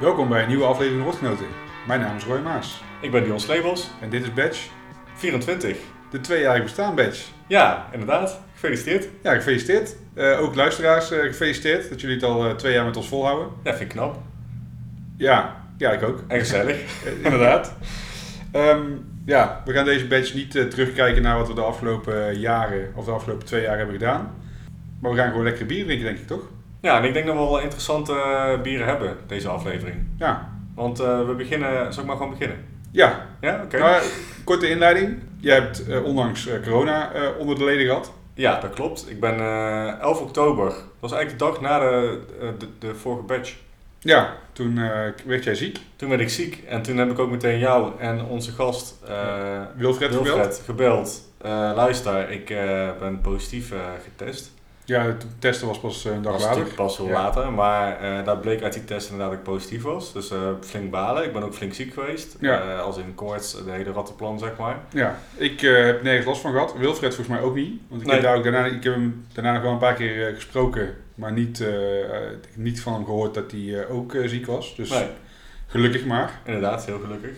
Welkom bij een nieuwe aflevering Rotgenoten. Mijn naam is Roy Maas Ik ben Dion Slebels, en dit is Badge, 24. de tweejarig bestaan Badge. Ja, inderdaad. Gefeliciteerd. Ja, gefeliciteerd. Eh, ook luisteraars, eh, gefeliciteerd dat jullie het al eh, twee jaar met ons volhouden. Ja, vind ik knap. Ja, ja ik ook. En gezellig. Inderdaad. Ehm, ja, we gaan deze Badge niet terugkijken naar wat we de afgelopen jaren, of de afgelopen twee jaar hebben gedaan. Maar we gaan gewoon lekker bier drinken, denk ik toch? Ja, en ik denk dat we wel interessante eh, bieren hebben, deze aflevering. Ja. Want eh, we beginnen... Zal ik maar gewoon beginnen? Ja, Ja, oké. nou, korte inleiding. Jij hebt eh, onlangs corona onder de leden gehad. Ja, dat klopt. Ik ben eh 11 oktober. Dat was eigenlijk de dag na de, de, de vorige batch. Ja, toen werd jij ziek. Toen werd ik ziek. En toen heb ik ook meteen jou en onze gast uh, Wilfred gebeld. Wilfred gebeld. Eh, luister, ik ben positief getest. Ja, het testen was pas eh, een dag was later. pas Ja. later, maar eh, daar bleek uit die test inderdaad dat ik positief was. Dus eh, flink balen. Ik ben ook flink ziek geweest. Ja. Als in koorts, de hele rattenplan zeg maar. Ja, ik heb nergens last van gehad. Wilfred volgens mij ook niet. Want ik, Nee. heb, daar ook daarna, ik heb hem daarna nog wel een paar keer gesproken. Maar niet, niet van hem gehoord dat hij ook ziek was. Dus Nee, gelukkig maar. inderdaad, heel gelukkig.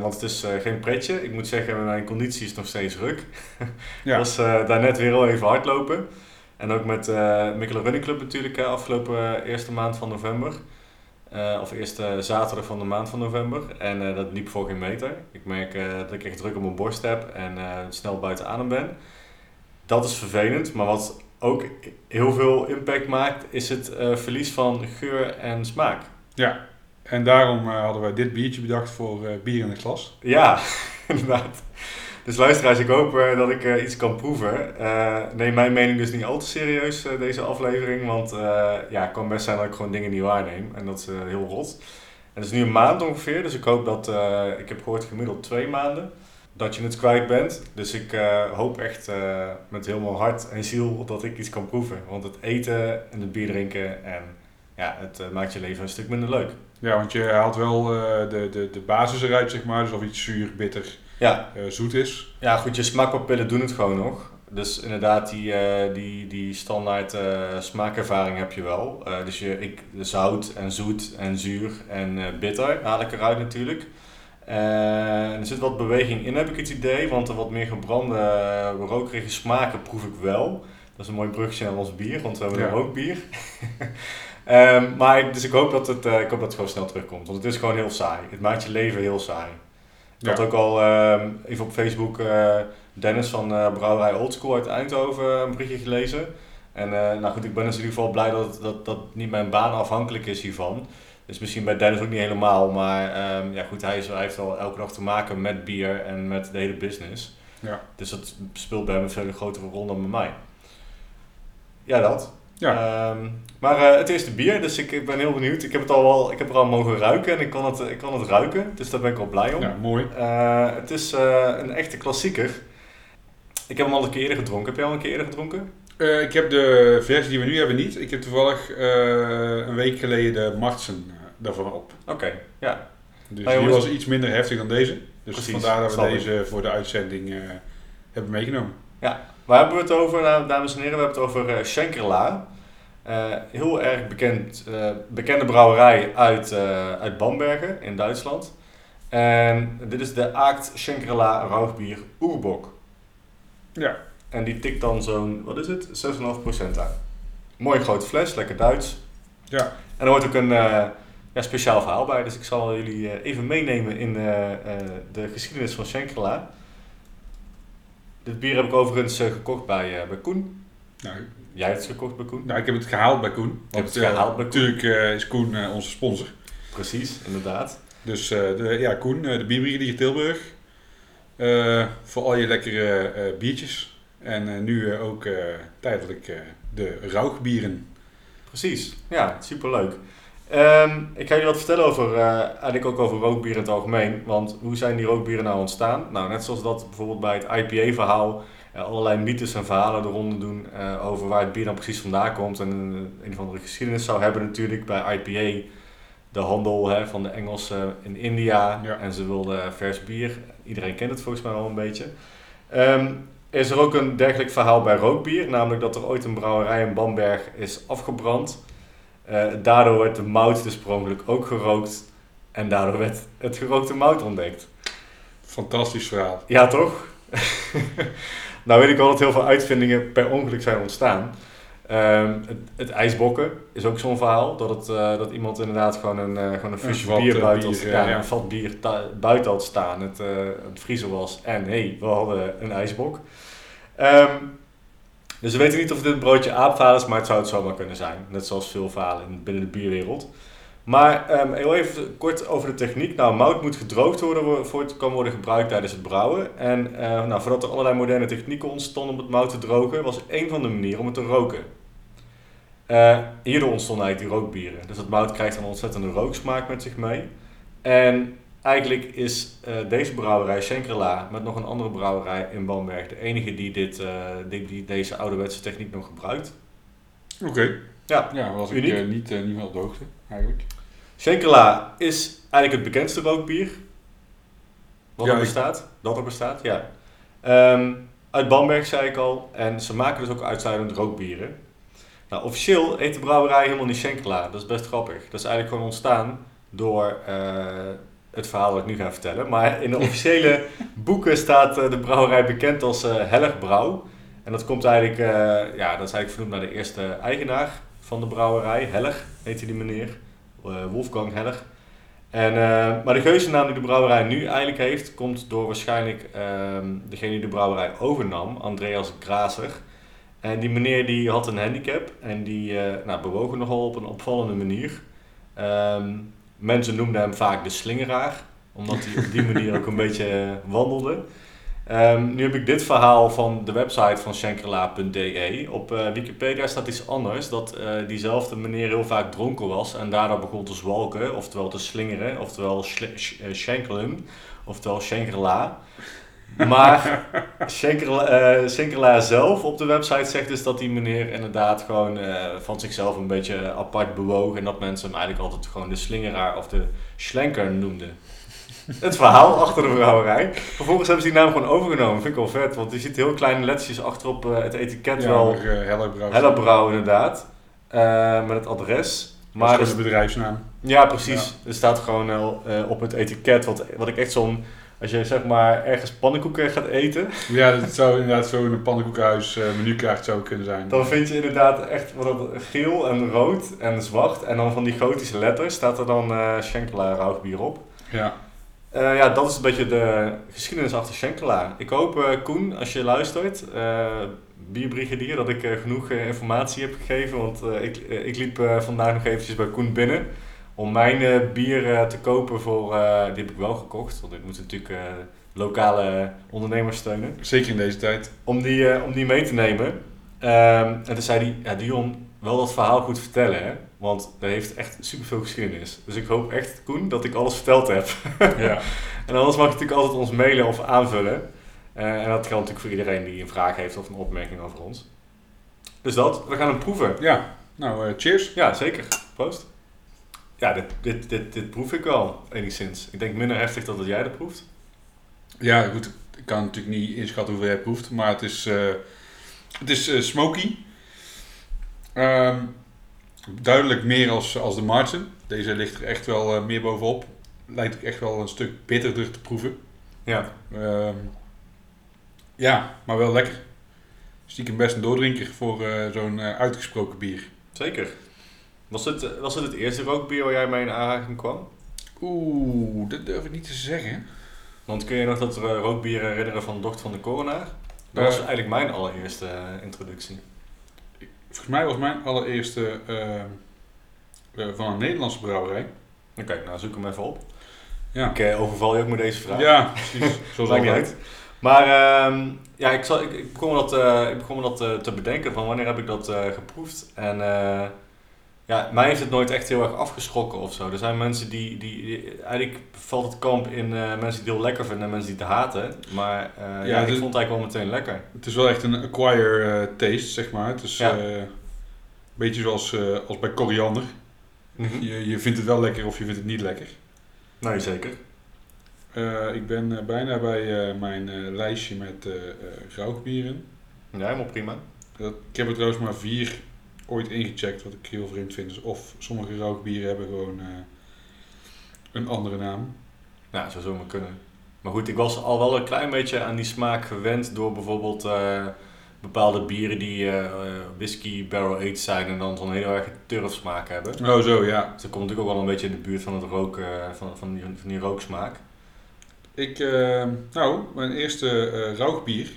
Want het is geen pretje. Ik moet zeggen, mijn conditie is nog steeds ruk. Ik Ja, was eh daarnet weer heel even hardlopen. En ook met eh Mikkelen Running Club natuurlijk, afgelopen eh, eerste maand van november. Eh, of eerste zaterdag van de maand van november. En dat liep voor geen meter. Ik merk dat ik echt druk op mijn borst heb en snel buiten adem ben. Dat is vervelend, maar wat ook heel veel impact maakt, is het verlies van geur en smaak. ja. En daarom hadden wij dit biertje bedacht voor bier in de klas. Ja, inderdaad. Dus luisteraars, ik hoop eh, dat ik eh, iets kan proeven. Eh, neem mijn mening dus niet al te serieus, deze aflevering. Want ja, het kan best zijn dat ik gewoon dingen niet waarneem. En dat is heel rot. En het is nu een maand ongeveer. Dus ik hoop dat, ik heb gehoord gemiddeld twee maanden, dat je het kwijt bent. Dus ik hoop echt eh, met mijn hart en ziel dat ik iets kan proeven. Want het eten en het bier drinken en ja, het maakt je leven een stuk minder leuk. Ja, want je haalt wel de, de, de basis eruit, zeg maar. Dus of iets zuur, bitter, Ja, eh, zoet is. Ja, goed, je smaakpapillen doen het gewoon nog. Dus inderdaad, die, eh, die, die standaard eh, smaakervaring heb je wel. Dus je, ik, de zout en zoet en zuur en bitter haal ik eruit natuurlijk. Er zit wat beweging in, heb ik het idee. Want de wat meer gebrande, rokerige smaken proef ik wel. Dat is een mooi brugje naar ons bier, want we hebben Ja. een rookbier. Ehm, maar dus ik hoop, dat het, ik hoop dat het gewoon snel terugkomt. Want het is gewoon heel saai. Het maakt je leven heel saai. Ik had ook al ehm, even op Facebook eh, Dennis van eh, Brouwerij Oldschool uit Eindhoven een berichtje gelezen. En eh, nou goed, ik ben dus in ieder geval blij dat, dat, dat niet mijn baan afhankelijk is hiervan. Dus misschien bij Dennis ook niet helemaal, maar ehm, ja goed, hij, is, hij heeft al elke dag te maken met bier en met de hele business. Ja. Dus dat speelt bij hem een veel grotere rol dan bij mij. Ja, dat. Ja. Ehm, maar eh, het eerste bier, dus ik, ik ben heel benieuwd. Ik heb, het al wel, ik heb er al mogen ruiken en ik kan het, ik kan het ruiken, dus daar ben ik wel blij om. Ja, mooi. Eh, het is eh, een echte klassieker. Ik heb hem al een keer eerder gedronken. Heb jij al een keer eerder gedronken? Ik heb de versie die we nu hebben niet. Ik heb toevallig een week geleden de Martsen daarvan op. Oké, ja. Dus Nou, die was iets minder heftig dan deze. Dus Precies, vandaar dat we deze voor de uitzending hebben meegenomen. Waar hebben we het over, nou, dames en heren? We hebben het over uh, Schenkerla. Eh, heel erg bekend, eh, bekende brouwerij uit, eh, uit Bambergen in Duitsland. En dit is de Aakt Schenkerla Rauchbier Oerbok. Ja, En die tikt dan zo'n, wat is het? 6,5% aan. Mooi grote fles, lekker Duits. Ja. En er hoort ook een eh, ja, speciaal verhaal bij, dus ik zal jullie eh, even meenemen in eh, eh, de geschiedenis van Schenkerla. Dit bier heb ik overigens eh, gekocht bij, eh, bij Koen. nou, Jij hebt het gekocht bij Koen? nou, ik heb het gehaald bij Koen. Want het gehaald bij Koen. natuurlijk eh, is Koen eh, onze sponsor. Precies, inderdaad. Dus eh, de, ja, Koen, eh, de bierbrigadier Tilburg. Eh, voor al je lekkere eh, biertjes. En eh, nu eh, ook eh, tijdelijk eh, de rauchbieren. Precies, ja, superleuk. Ehm ik ga jullie wat vertellen over, eh, eigenlijk ook over rookbier in het algemeen. Want hoe zijn die rookbieren nou ontstaan? Nou, net zoals dat bijvoorbeeld bij het IPA-verhaal eh, allerlei mythes en verhalen de ronde doen eh, over waar het bier dan precies vandaan komt. En een of andere geschiedenis zou hebben natuurlijk bij IPA. De handel hè, van de Engelsen in India. Ja. En ze wilden vers bier. Iedereen kent het volgens mij wel een beetje. Ehm, is er ook een dergelijk verhaal bij rookbier. Namelijk dat er ooit een brouwerij in Bamberg is afgebrand. Eh, daardoor werd de mout dus per ook gerookt. En daardoor werd het gerookte mout ontdekt. Fantastisch verhaal. Ja, toch? nou weet ik wel dat heel veel uitvindingen per ongeluk zijn ontstaan. Ehm, het, het ijsbokken is ook zo'n verhaal. Dat, het, eh, dat iemand inderdaad gewoon een, eh, gewoon een fusje bier buiten bier, had, ja, een vat bier buiten had staan. Het, eh, het vriezen was. En hey, we hadden een ijsbok. Ehm, dus we weten niet of dit een broodje aapverhaal is, maar het zou het zomaar kunnen zijn. Net zoals veel in- binnen de bierwereld. Maar ehm, heel even kort over de techniek. Nou, mout moet gedroogd worden wo- voor het kan worden gebruikt tijdens het brouwen. En eh, nou, voordat er allerlei moderne technieken ontstonden om het mout te drogen, was één van de manieren om het te roken. Eh, hierdoor ontstonden eigenlijk die rookbieren. Dus het mout krijgt een ontzettende rooksmaak met zich mee. En eigenlijk is eh, deze brouwerij, Schenkerla, met nog een andere brouwerij in Bamberg, de enige die, dit, eh, die, die deze ouderwetse techniek nog gebruikt. Oké. Ja, Ja, was ik eh, niet, niet meer op de hoogte, eigenlijk. Schenkerla is eigenlijk het bekendste rookbier. Wat Ja, er ik- bestaat. Dat er bestaat, ja. Ehm, uit Bamberg zei ik al. En ze maken dus ook uitsluitend rookbieren. Nou, officieel heet de brouwerij helemaal niet Schenkerla. Dat is best grappig. Dat is eigenlijk gewoon ontstaan door het verhaal dat ik nu ga vertellen. Maar in de officiële boeken staat eh, de brouwerij bekend als eh Hellig Brouw. En dat komt eigenlijk, eh, ja, dat is eigenlijk vernoemd naar de eerste eigenaar van de brouwerij. Hellig heette die meneer. Eh, Wolfgang Hellig. En, eh, maar de geuzennaam die de brouwerij nu eigenlijk heeft, komt door waarschijnlijk ehm, degene die de brouwerij overnam, Andreas Graser. En die meneer die had een handicap en die eh nou, bewoog nogal op een opvallende manier. Ehm, mensen noemden hem vaak de slingeraar, omdat hij op die manier ook een beetje eh, wandelde. Ehm, nu heb ik dit verhaal van de website van schenkerla.de. Op eh, Wikipedia staat iets anders, dat eh, diezelfde meneer heel vaak dronken was en daardoor begon te zwalken, oftewel te slingeren, oftewel schenkelen, oftewel Schenkerla. Maar Schenkerla, eh, zelf op de website zegt dus dat die meneer inderdaad gewoon eh, van zichzelf een beetje apart bewoog en dat mensen hem eigenlijk altijd gewoon de slingeraar of de schlenker noemden. Het verhaal achter de brouwerij. Vervolgens hebben ze die naam gewoon overgenomen. Vind ik wel vet, want je ziet heel kleine lettertjes achterop eh, het etiket Ja, wel. maar, eh, Helle Brouw. Hella Brouw inderdaad. Met het adres. Maar dat is de bedrijfsnaam. ja, precies. Er staat gewoon op het etiket, wat, wat ik echt zo'n... Als je zeg maar ergens pannenkoeken gaat eten, Ja, dat zou inderdaad zo in een pannenkoekhuis eh menukaart zou kunnen zijn. dan vind je inderdaad echt wat geel en rood en zwart. En dan van die gotische letters staat er dan eh Schenkela rauwbier op. Ja. Eh, ja, dat is een beetje de geschiedenis achter Schenkela. Ik hoop, eh, Koen, als je luistert, bierbrigadier, dat ik genoeg informatie heb gegeven. Want ik, ik liep vandaag nog eventjes bij Koen binnen om mijn eh, bier te kopen voor... eh, die heb ik wel gekocht, want ik moet natuurlijk eh, lokale ondernemers steunen. Zeker in deze tijd. Om die, om die mee te nemen. Ehm, en toen zei hij, ja Dion, wel dat verhaal goed vertellen hè. Want dat heeft echt superveel geschiedenis. Dus ik hoop echt, Koen, dat ik alles verteld heb. Ja. En anders mag je natuurlijk altijd ons mailen of aanvullen. En dat geldt natuurlijk voor iedereen die een vraag heeft of een opmerking over ons. Dus dat, we gaan hem proeven. ja. Nou, cheers. Ja, zeker. Proost. Ja, dit, dit, dit, dit proef ik wel, enigszins. Ik denk minder heftig dan dat jij dat proeft. Ja, goed. Ik kan natuurlijk niet inschatten hoeveel jij proeft, maar het is, eh, het is eh, smoky. Ehm, duidelijk meer als, als de Martin. Deze ligt er echt wel eh, meer bovenop. Lijkt ook echt wel een stuk bitterder te proeven. Ja. Ehm, ja, maar wel lekker. Stiekem best een doordrinker voor zo'n uitgesproken bier. Zeker. Was het, eh, was het het eerste rookbier waar jij mee in aanraking kwam? Oeh, dat durf ik niet te zeggen. Want kun je nog dat eh, rookbier herinneren van Docht van de Coronaar? Dat was Eh. eigenlijk mijn allereerste introductie. Volgens mij was mijn allereerste van een Nederlandse brouwerij. Oké, nou zoek hem even op. Ja, Ik overval je ook met deze vraag. ja precies. Zoals altijd. Maar ehm, ja, ik, zal, ik, ik begon me dat, ik begon me dat te bedenken van wanneer heb ik dat geproefd. En ja, mij heeft het nooit echt heel erg afgeschrokken of zo. Er zijn mensen die, die, die- eigenlijk valt het kamp in eh, mensen die het heel lekker vinden en mensen die het haten. Maar eh, ja, Ja, ik dus- vond het eigenlijk wel meteen lekker. Het is wel echt een acquire eh, taste, zeg maar. Het is Ja. een beetje zoals als bij koriander. Je, je vindt het wel lekker of je vindt het niet lekker. Nee, zeker. Ik ben bijna bij mijn lijstje met rauwbieren. Ja, helemaal prima. Dat, ik heb er trouwens maar vier ooit ingecheckt, wat ik heel vreemd vind. is of sommige rookbieren hebben gewoon eh, een andere naam. Ja, zou zomaar kunnen. Maar goed, ik was al wel een klein beetje aan die smaak gewend door bijvoorbeeld eh, bepaalde bieren die eh, whisky barrel aged zijn en dan zo'n heel erg turfsmaak hebben. Oh, zo ja. Dus dat komt natuurlijk ook wel een beetje in de buurt van het roken, van, van, die, van die rooksmaak. Ik, nou, mijn eerste rookbier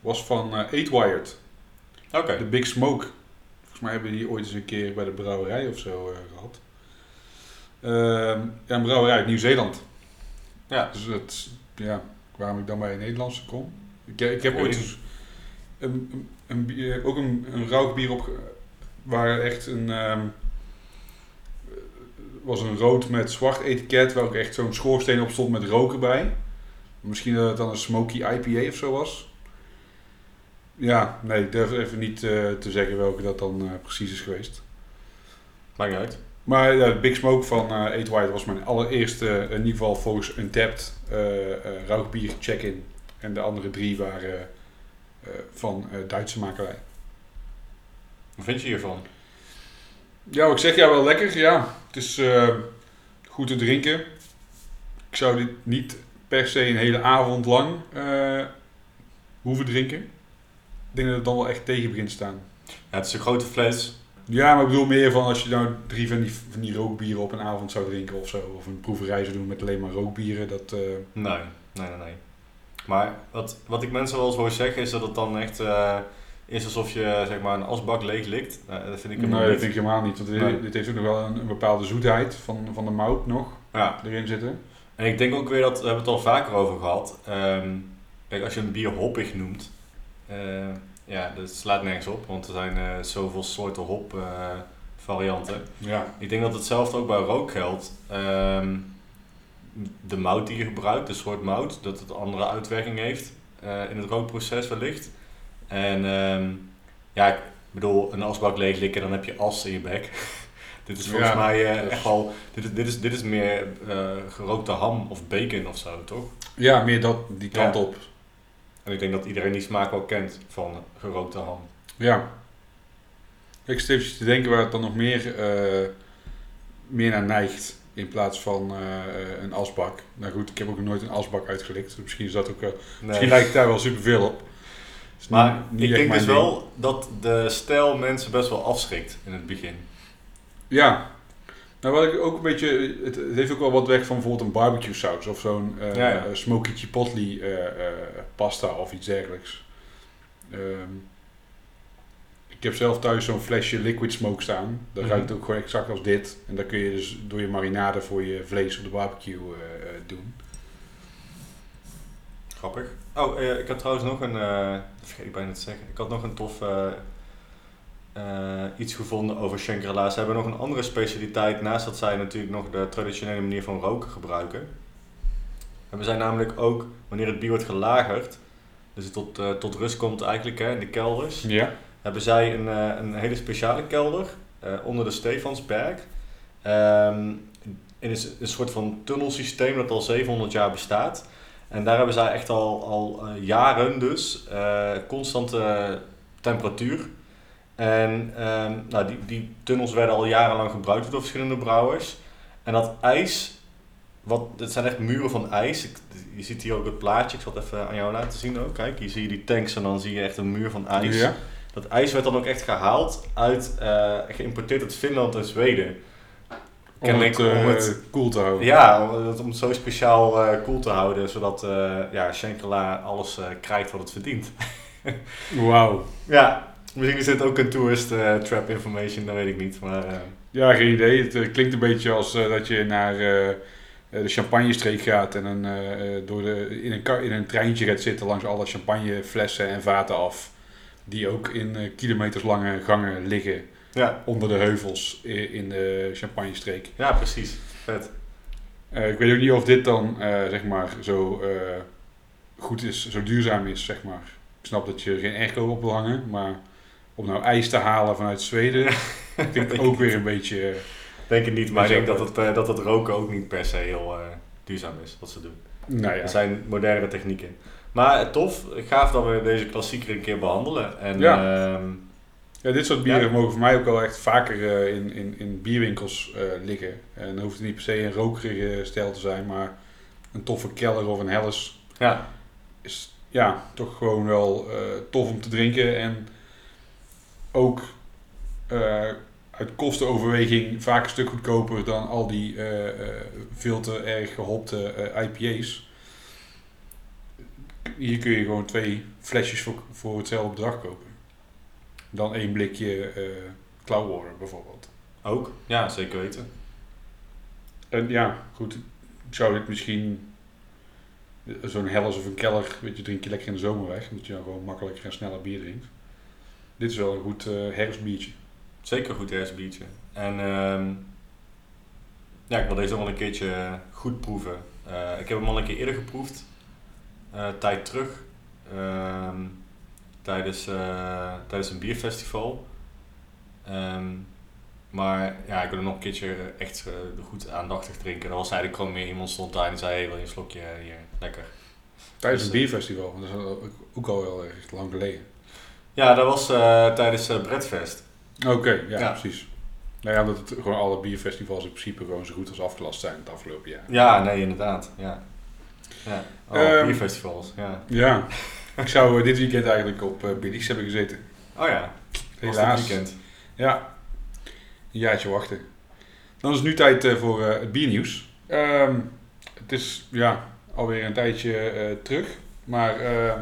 was van eh Eight Wired. Oké. De Big Smoke. Volgens mij hebben die ooit eens een keer bij de brouwerij of zo eh, gehad. Ehm, ja, een brouwerij uit Nieuw-Zeeland. Ja. Dus het, ja, waarom ik dan bij een Nederlandse kom. Ik, ik heb ooit eens een, een, ook een, een rookbier op, waar echt een, ehm, was een rood met zwart etiket, waar ook echt zo'n schoorsteen op stond met rook erbij. Misschien dat het dan een smoky IPA of zo was. Ja, nee, ik durf even niet eh, te zeggen welke dat dan eh, precies is geweest. Maakt niet uit. Maar ja, Big Smoke van eh Eight White was mijn allereerste, in ieder geval volgens Untapped, eh rookbier check-in. En de andere drie waren van Duitse makelij. Wat vind je hiervan? Ja, ik zeg, ja, wel lekker. Ja, het is goed te drinken. Ik zou dit niet per se een hele avond lang hoeven drinken. Denk dat het dan wel echt tegen begint te staan. Ja, het is een grote fles. Ja, maar ik bedoel meer van als je nou drie van die, van die rookbieren op een avond zou drinken of zo. Of een proeverij zou doen met alleen maar rookbieren. Dat, eh, Nee, nee, nee, nee. Maar wat, wat ik mensen wel eens hoor zeggen is dat het dan echt eh, is alsof je zeg maar een asbak leeg likt. Nou, dat vind ik nee, helemaal dat niet. vind ik helemaal niet. Want dit, Nee. dit heeft ook nog wel een, een bepaalde zoetheid van, van de mout nog Ja, erin zitten. en ik denk ook weer dat, we hebben het al vaker over gehad. Ehm, kijk, als je een bier hoppig noemt, eh, ja, dat slaat nergens op, want er zijn eh, zoveel soorten hop eh, varianten. Ja. Ik denk dat hetzelfde ook bij rook geldt. Ehm, de mout die je gebruikt, de soort mout, dat het andere uitwerking heeft in het rookproces wellicht. En ehm, ja, ik bedoel, een asbak leeglikken, dan heb je as in je bek. dit is volgens Ja, mij echt wel, dit is, dit is, dit is meer gerookte ham of bacon of zo, toch? ja, meer dat, die kant Ja. op. En ik denk dat iedereen die smaak wel kent van gerookte ham. Ja. Ik zit even te denken waar het dan nog meer, eh, meer naar neigt. In plaats van eh, een asbak. Nou goed, ik heb ook nog nooit een asbak uitgelikt. Dus misschien is dat ook wel. Misschien lijkt het daar wel superveel op. Is Maar niet- niet ik denk dus ding. wel dat de stijl mensen best wel afschrikt in het begin. Ja. Nou, wat ik ook een beetje. Het, het heeft ook wel wat weg van bijvoorbeeld een barbecue saus of zo'n eh Ja, ja. smoky chipotle pasta of iets dergelijks. Ehm, ik heb zelf thuis zo'n flesje liquid smoke staan. Dat Mhm. ruikt ook gewoon exact als dit. En dat kun je dus door je marinade voor je vlees op de barbecue eh, eh, doen. Grappig. Oh, eh, ik had trouwens nog een, dat vergeet ik bijna te zeggen, ik had nog een tof iets gevonden over Shangri-La. Ze hebben nog een andere specialiteit, naast dat zij natuurlijk nog de traditionele manier van roken gebruiken. Hebben zij namelijk ook, wanneer het bier wordt gelagerd, dus het tot, eh, tot rust komt eigenlijk hè, in de kelders, Ja. hebben zij een, eh, een hele speciale kelder eh, onder de Stefansberg. Ehm in een, een soort van tunnelsysteem dat al 700 jaar bestaat. En daar hebben zij echt al, al jaren dus constante temperatuur. En ehm, nou, die, die tunnels werden al jarenlang gebruikt door verschillende brouwers. En dat ijs, wat, het zijn echt muren van ijs. Ik- je ziet hier ook het plaatje, ik zal het even aan jou laten zien ook. Kijk, hier zie je die tanks en dan zie je echt een muur van ijs. Ja. Dat ijs werd dan ook echt gehaald uit, eh, geïmporteerd uit Finland en Zweden. Om het, eh, om het- cool te houden. Ja, om het, om het zo speciaal eh cool te houden, zodat eh ja, alles eh, krijgt wat het verdient. Wauw. Ja, misschien is dit ook een tourist eh, trap information, dat weet ik niet. Maar eh, Ja, geen idee. Het eh, klinkt een beetje als eh, dat je naar eh, eh, de champagnestreek gaat en dan eh, eh, door de, in, een in een treintje gaat zitten langs alle champagneflessen en vaten af. Die ook in eh, kilometerslange gangen liggen ja, onder de heuvels in de champagnestreek. ja, precies. Vet. Eh, ik weet ook niet of dit dan eh, zeg maar zo eh, goed is, zo duurzaam is, zeg maar. Ik snap dat je er geen airco op wil hangen, maar om nou ijs te halen vanuit Zweden, klinkt ook weer een beetje... Denk het niet, maar ik denk dat het, eh, dat het roken ook niet per se heel eh, duurzaam is, wat ze doen. nou ja. Er zijn moderne technieken. Maar eh, tof, gaaf dat we deze klassieker een keer behandelen. En Ja. ehm, Ja, dit soort bieren Ja. mogen voor mij ook wel echt vaker in, in, in bierwinkels liggen. En dan hoeft het niet per se een rokerige stijl te zijn, maar een toffe Keller of een Helles Ja, is ja, toch gewoon wel tof om te drinken. En ook uit kostenoverweging vaak een stuk goedkoper dan al die eh, veel te erg gehopte eh, IPA's. Hier kun je gewoon twee flesjes voor, voor hetzelfde bedrag kopen. Dan één blikje eh Cloudwater bijvoorbeeld. ook. Ja, zeker weten. En ja, goed. Ik zou dit misschien zo'n Helles of een Keller, weet je, drink je lekker in de zomer weg. Omdat je dan gewoon makkelijker en sneller bier drinkt. Dit is wel een goed herfstbiertje. Zeker goed herfstbiertje. En ehm, ja, ik wil deze wel een keertje goed proeven. Eh, ik heb hem al een keer eerder geproefd. eh, tijd terug. Ehm, tijdens, eh, tijdens een bierfestival. Ehm, maar ja, ik wil hem nog een keertje echt goed aandachtig drinken. Dat was eigenlijk gewoon meer iemand stond daar en zei, hey, wil je een slokje hier? Lekker. Tijdens Dus, een bierfestival. Dat is ook al wel echt lang geleden. Ja, dat was tijdens Bredfest. Oké, ja, Ja. precies. Nou ja, dat het gewoon alle bierfestivals in principe gewoon zo goed als afgelast zijn het afgelopen jaar. Ja, nee, inderdaad. Ja. Ja. Oh, Ehm, bierfestivals, ja. Ja, ik zou eh, dit weekend eigenlijk op uh, Billy's hebben gezeten. Oh ja, Helaas. weekend. Ja, een jaartje wachten. Dan is het nu tijd eh, voor het biernieuws. Ehm, het is ja, alweer een tijdje terug, maar ehm,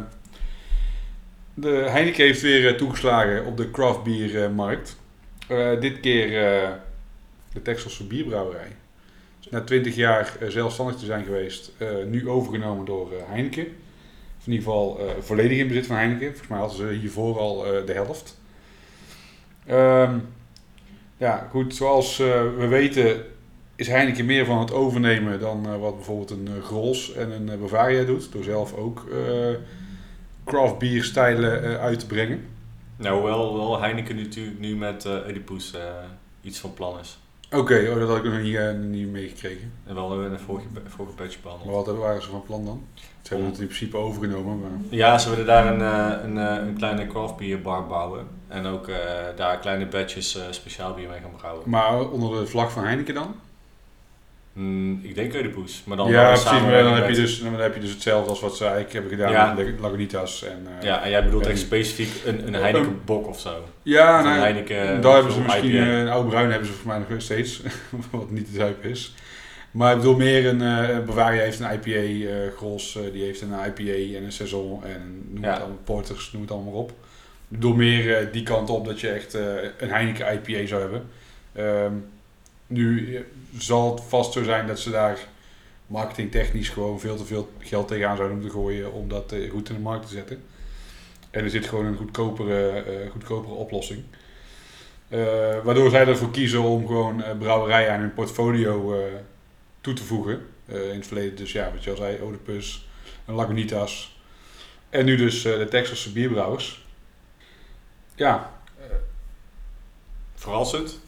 de Heineken heeft weer eh, toegeslagen op de craft biermarkt. Eh, dit keer eh, de Texelse bierbrouwerij. Dus na 20 jaar eh, zelfstandig te zijn geweest, eh, nu overgenomen door eh, Heineken. Of in ieder geval eh, volledig in bezit van Heineken. Volgens mij hadden ze hiervoor al eh, de helft. Ehm, ja, goed, zoals eh, we weten is Heineken meer van het overnemen dan eh, wat bijvoorbeeld een eh, Grols en een eh, Bavaria doet. Door zelf ook eh craft bier stijlen eh, uit te brengen. Nou, hoewel, hoewel Heineken natuurlijk nu met Oedipus eh, iets van plan is. Oké, oh, dat had ik nog niet, niet meegekregen. En wel in een vorige, vorige patch Maar behandeld. wat waren ze van plan dan? Ze hebben het in principe overgenomen, maar... Ja, ze willen daar een, een, een kleine craft beer bar bouwen. En ook daar kleine batches eh, speciaal bier mee gaan brouwen. Maar onder de vlag van Heineken dan? Mm, ik denk Oedipus, maar dan ja, precies. Maar dan heb, je dus, dan heb je dus hetzelfde als wat ze eigenlijk hebben gedaan Ja. met de Lagunitas. En, eh, Ja, en jij bedoelt en- echt specifiek een, een Heineken bok of zo. ja Of een nou, Heineken daar hebben ze misschien IPA. eh, een oude bruin hebben ze volgens mij nog steeds, wat niet te zuipen is. Maar ik bedoel meer een eh, Bavaria heeft een IPA, eh Gros die heeft een IPA en een saison en noem Ja. het allemaal porters, noem het allemaal op. Ik bedoel meer die kant op dat je echt een Heineken IPA zou hebben. Ehm, nu eh, zal het vast zo zijn dat ze daar marketingtechnisch gewoon veel te veel geld tegenaan zouden moeten gooien om dat eh, goed in de markt te zetten. En er zit gewoon een goedkopere, eh, goedkopere oplossing. Eh, waardoor zij ervoor kiezen om gewoon eh, brouwerijen aan hun portfolio eh, toe te voegen. Eh, in het verleden dus ja, wat je al zei, Oedipus, een Lagunitas. En nu dus eh, de Texelse bierbrouwers. Ja. Verrassend?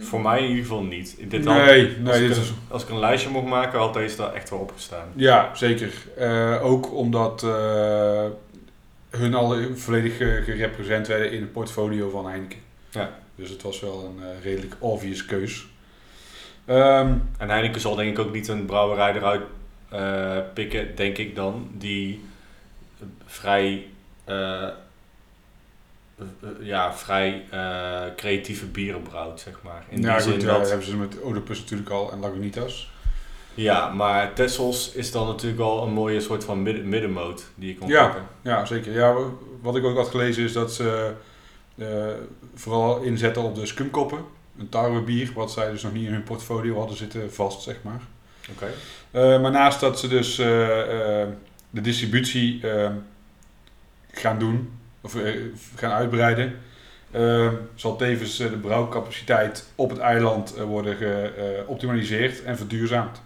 Voor mij in ieder geval niet. Dit nee, had- nee, als, ik dit een, is, als ik een lijstje mocht maken, had deze daar echt wel opgestaan. ja, zeker. Eh, ook omdat eh, hun al volledig ge- gerepresenteerd werden in het portfolio van Heineken. Ja. Dus het was wel een eh, redelijk obvious keus. Ehm, En Heineken zal denk ik ook niet een brouwerij eruit eh, pikken, denk ik dan, die vrij, eh, eh, ja, vrij eh, creatieve bieren brouwt, zeg maar. In ja, die goed, zin ja, dat, hebben ze met Oedipus natuurlijk al en Lagunitas. ja, maar Tessels is dan natuurlijk al een mooie soort van midden, middenmoot die je kan Ja. pakken. Ja, zeker. Ja, wat ik ook had gelezen is dat ze eh, vooral inzetten op de skumkoppen. Een tarwebier, wat zij dus nog niet in hun portfolio hadden zitten vast, zeg maar. Oké. Eh, maar naast dat ze dus eh, eh, de distributie eh, gaan doen, of eh, gaan uitbreiden, eh, zal tevens eh, de brouwcapaciteit op het eiland eh, worden geoptimaliseerd en verduurzaamd.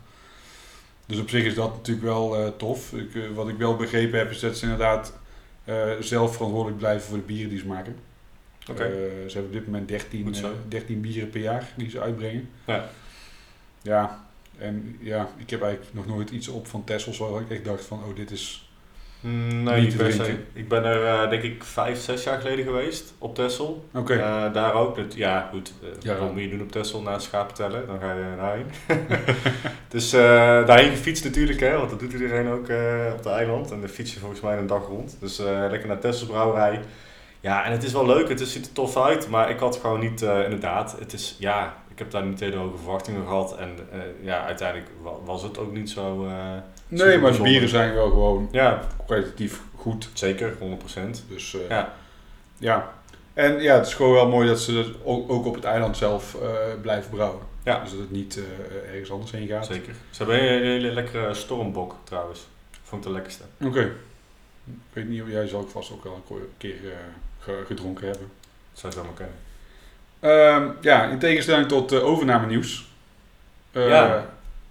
Dus op zich is dat natuurlijk wel tof. Ik, wat ik wel begrepen heb is dat ze inderdaad zelf verantwoordelijk blijven voor de bieren die ze maken. Oké. Ze hebben op dit moment 13, Goed zo. eh, 13 bieren per jaar die ze uitbrengen. Ja. Ja, en ja, ik heb eigenlijk nog nooit iets op van Tessels waar ik echt dacht van, oh, dit is Nee, Niet per se. Ik ben er eh, denk ik vijf, zes jaar geleden geweest op Texel. Oké. Eh, daar ook. Dat, ja, goed. eh Ja. Wat moet je doen op Texel na schapen tellen? Dan ga je daarheen. dus eh, daarheen gefietst natuurlijk, hè, want dat doet iedereen ook eh, op het eiland. En dan fiets je volgens mij een dag rond. Dus eh, lekker naar Texel brouwerij. Ja, en het is wel leuk. Het is, ziet er tof uit. Maar ik had gewoon niet, eh, inderdaad, het is, ja, ik heb daar niet hele hoge verwachtingen gehad. En eh, ja, uiteindelijk wa- was het ook niet zo... nee, maar de bijzonder. bieren zijn wel gewoon ja, kwalitatief goed. zeker, 100%. Dus eh, Ja. ja. En ja, het is gewoon wel mooi dat ze dat ook, ook op het eiland zelf eh, blijven brouwen. Ja. Dus dat het niet eh, ergens anders heen gaat. Zeker. Ze hebben een hele lekkere stormbok trouwens. Vond ik de lekkerste. Oké. Ik weet niet of jij zal ik vast ook wel een keer ge- gedronken hebben. Dat zou je zo maar kennen. Ehm, ja, in tegenstelling tot uh, overname nieuws. Uh, Ja.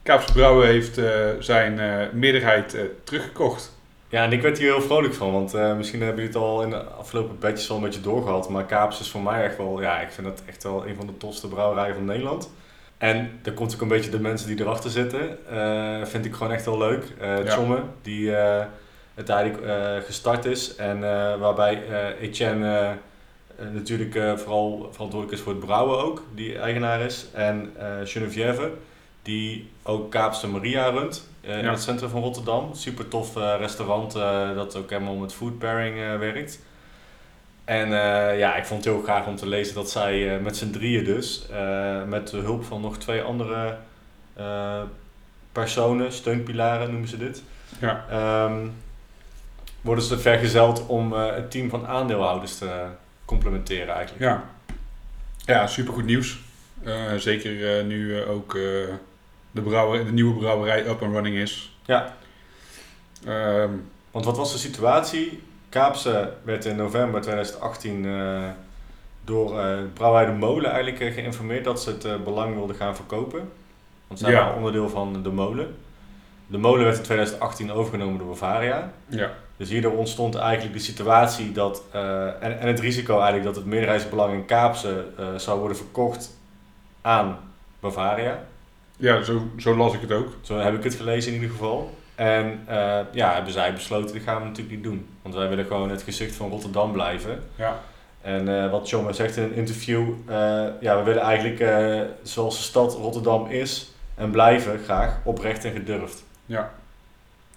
Kaapse Brouwen heeft eh, zijn eh, meerderheid eh, teruggekocht. Ja, en ik werd hier heel vrolijk van, want misschien hebben jullie het al in de afgelopen bedjes al een beetje doorgehad. Maar Kaaps is voor mij echt wel, ja, ik vind het echt wel een van de tofste brouwerijen van Nederland. En daar komt ook een beetje de mensen die erachter zitten, eh, vind ik gewoon echt heel leuk. Ja. Tjomme, die eh uiteindelijk gestart is en waarbij Etienne natuurlijk vooral verantwoordelijk is voor het brouwen ook, die eigenaar is. En Geneviève, die ook Kaapse Maria runt eh, in Ja. het centrum van Rotterdam. Super tof eh, restaurant eh, dat ook helemaal met food pairing eh, werkt. En eh, ja, ik vond het heel graag om te lezen dat zij eh, met z'n drieën dus, eh, met de hulp van nog twee andere eh, personen, steunpilaren noemen ze dit, Ja. ehm, worden ze vergezeld om eh, het team van aandeelhouders te complementeren eigenlijk. Ja, ja supergoed nieuws. Eh, zeker eh, nu ook eh, de, brouwer, de nieuwe brouwerij up and running is. Ja. Ehm, Want wat was de situatie? Kaapse werd in november 2018 eh, door eh Brouwerij de Molen eigenlijk eh, geïnformeerd dat ze het belang wilden gaan verkopen. Want zij Ja. waren onderdeel van de molen. De molen werd in 2018 overgenomen door Bavaria. ja. Dus hierdoor ontstond eigenlijk de situatie dat, en, en het risico eigenlijk dat het meerderheidsbelang in Kaapse zou worden verkocht aan Bavaria. Ja zo, zo las ik het ook. Zo heb ik het gelezen in ieder geval. En eh, ja, hebben zij besloten, dat gaan we natuurlijk niet doen. Want wij willen gewoon het gezicht van Rotterdam blijven. Ja. En eh, wat John zegt in een interview, eh, ja, we willen eigenlijk zoals de stad Rotterdam is en blijven graag oprecht en gedurfd. Ja.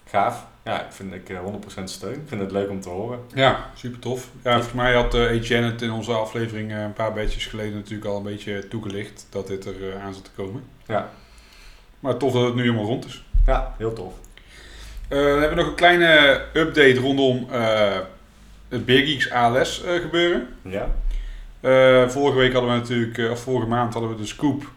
Gaaf. Ja, ik vind ik eh, 100% steun. Ik vind het leuk om te horen. Ja, super tof. Ja, volgens mij had eh Etienne het in onze aflevering een paar bedjes geleden natuurlijk al een beetje toegelicht dat dit er aan zat te komen. Ja. Maar tof dat het nu helemaal rond is. Ja, heel tof. Eh, dan hebben we nog een kleine update rondom eh, het Beer Geeks ALS eh, gebeuren. Ja. Vorige week hadden we natuurlijk, of vorige maand hadden we de scoop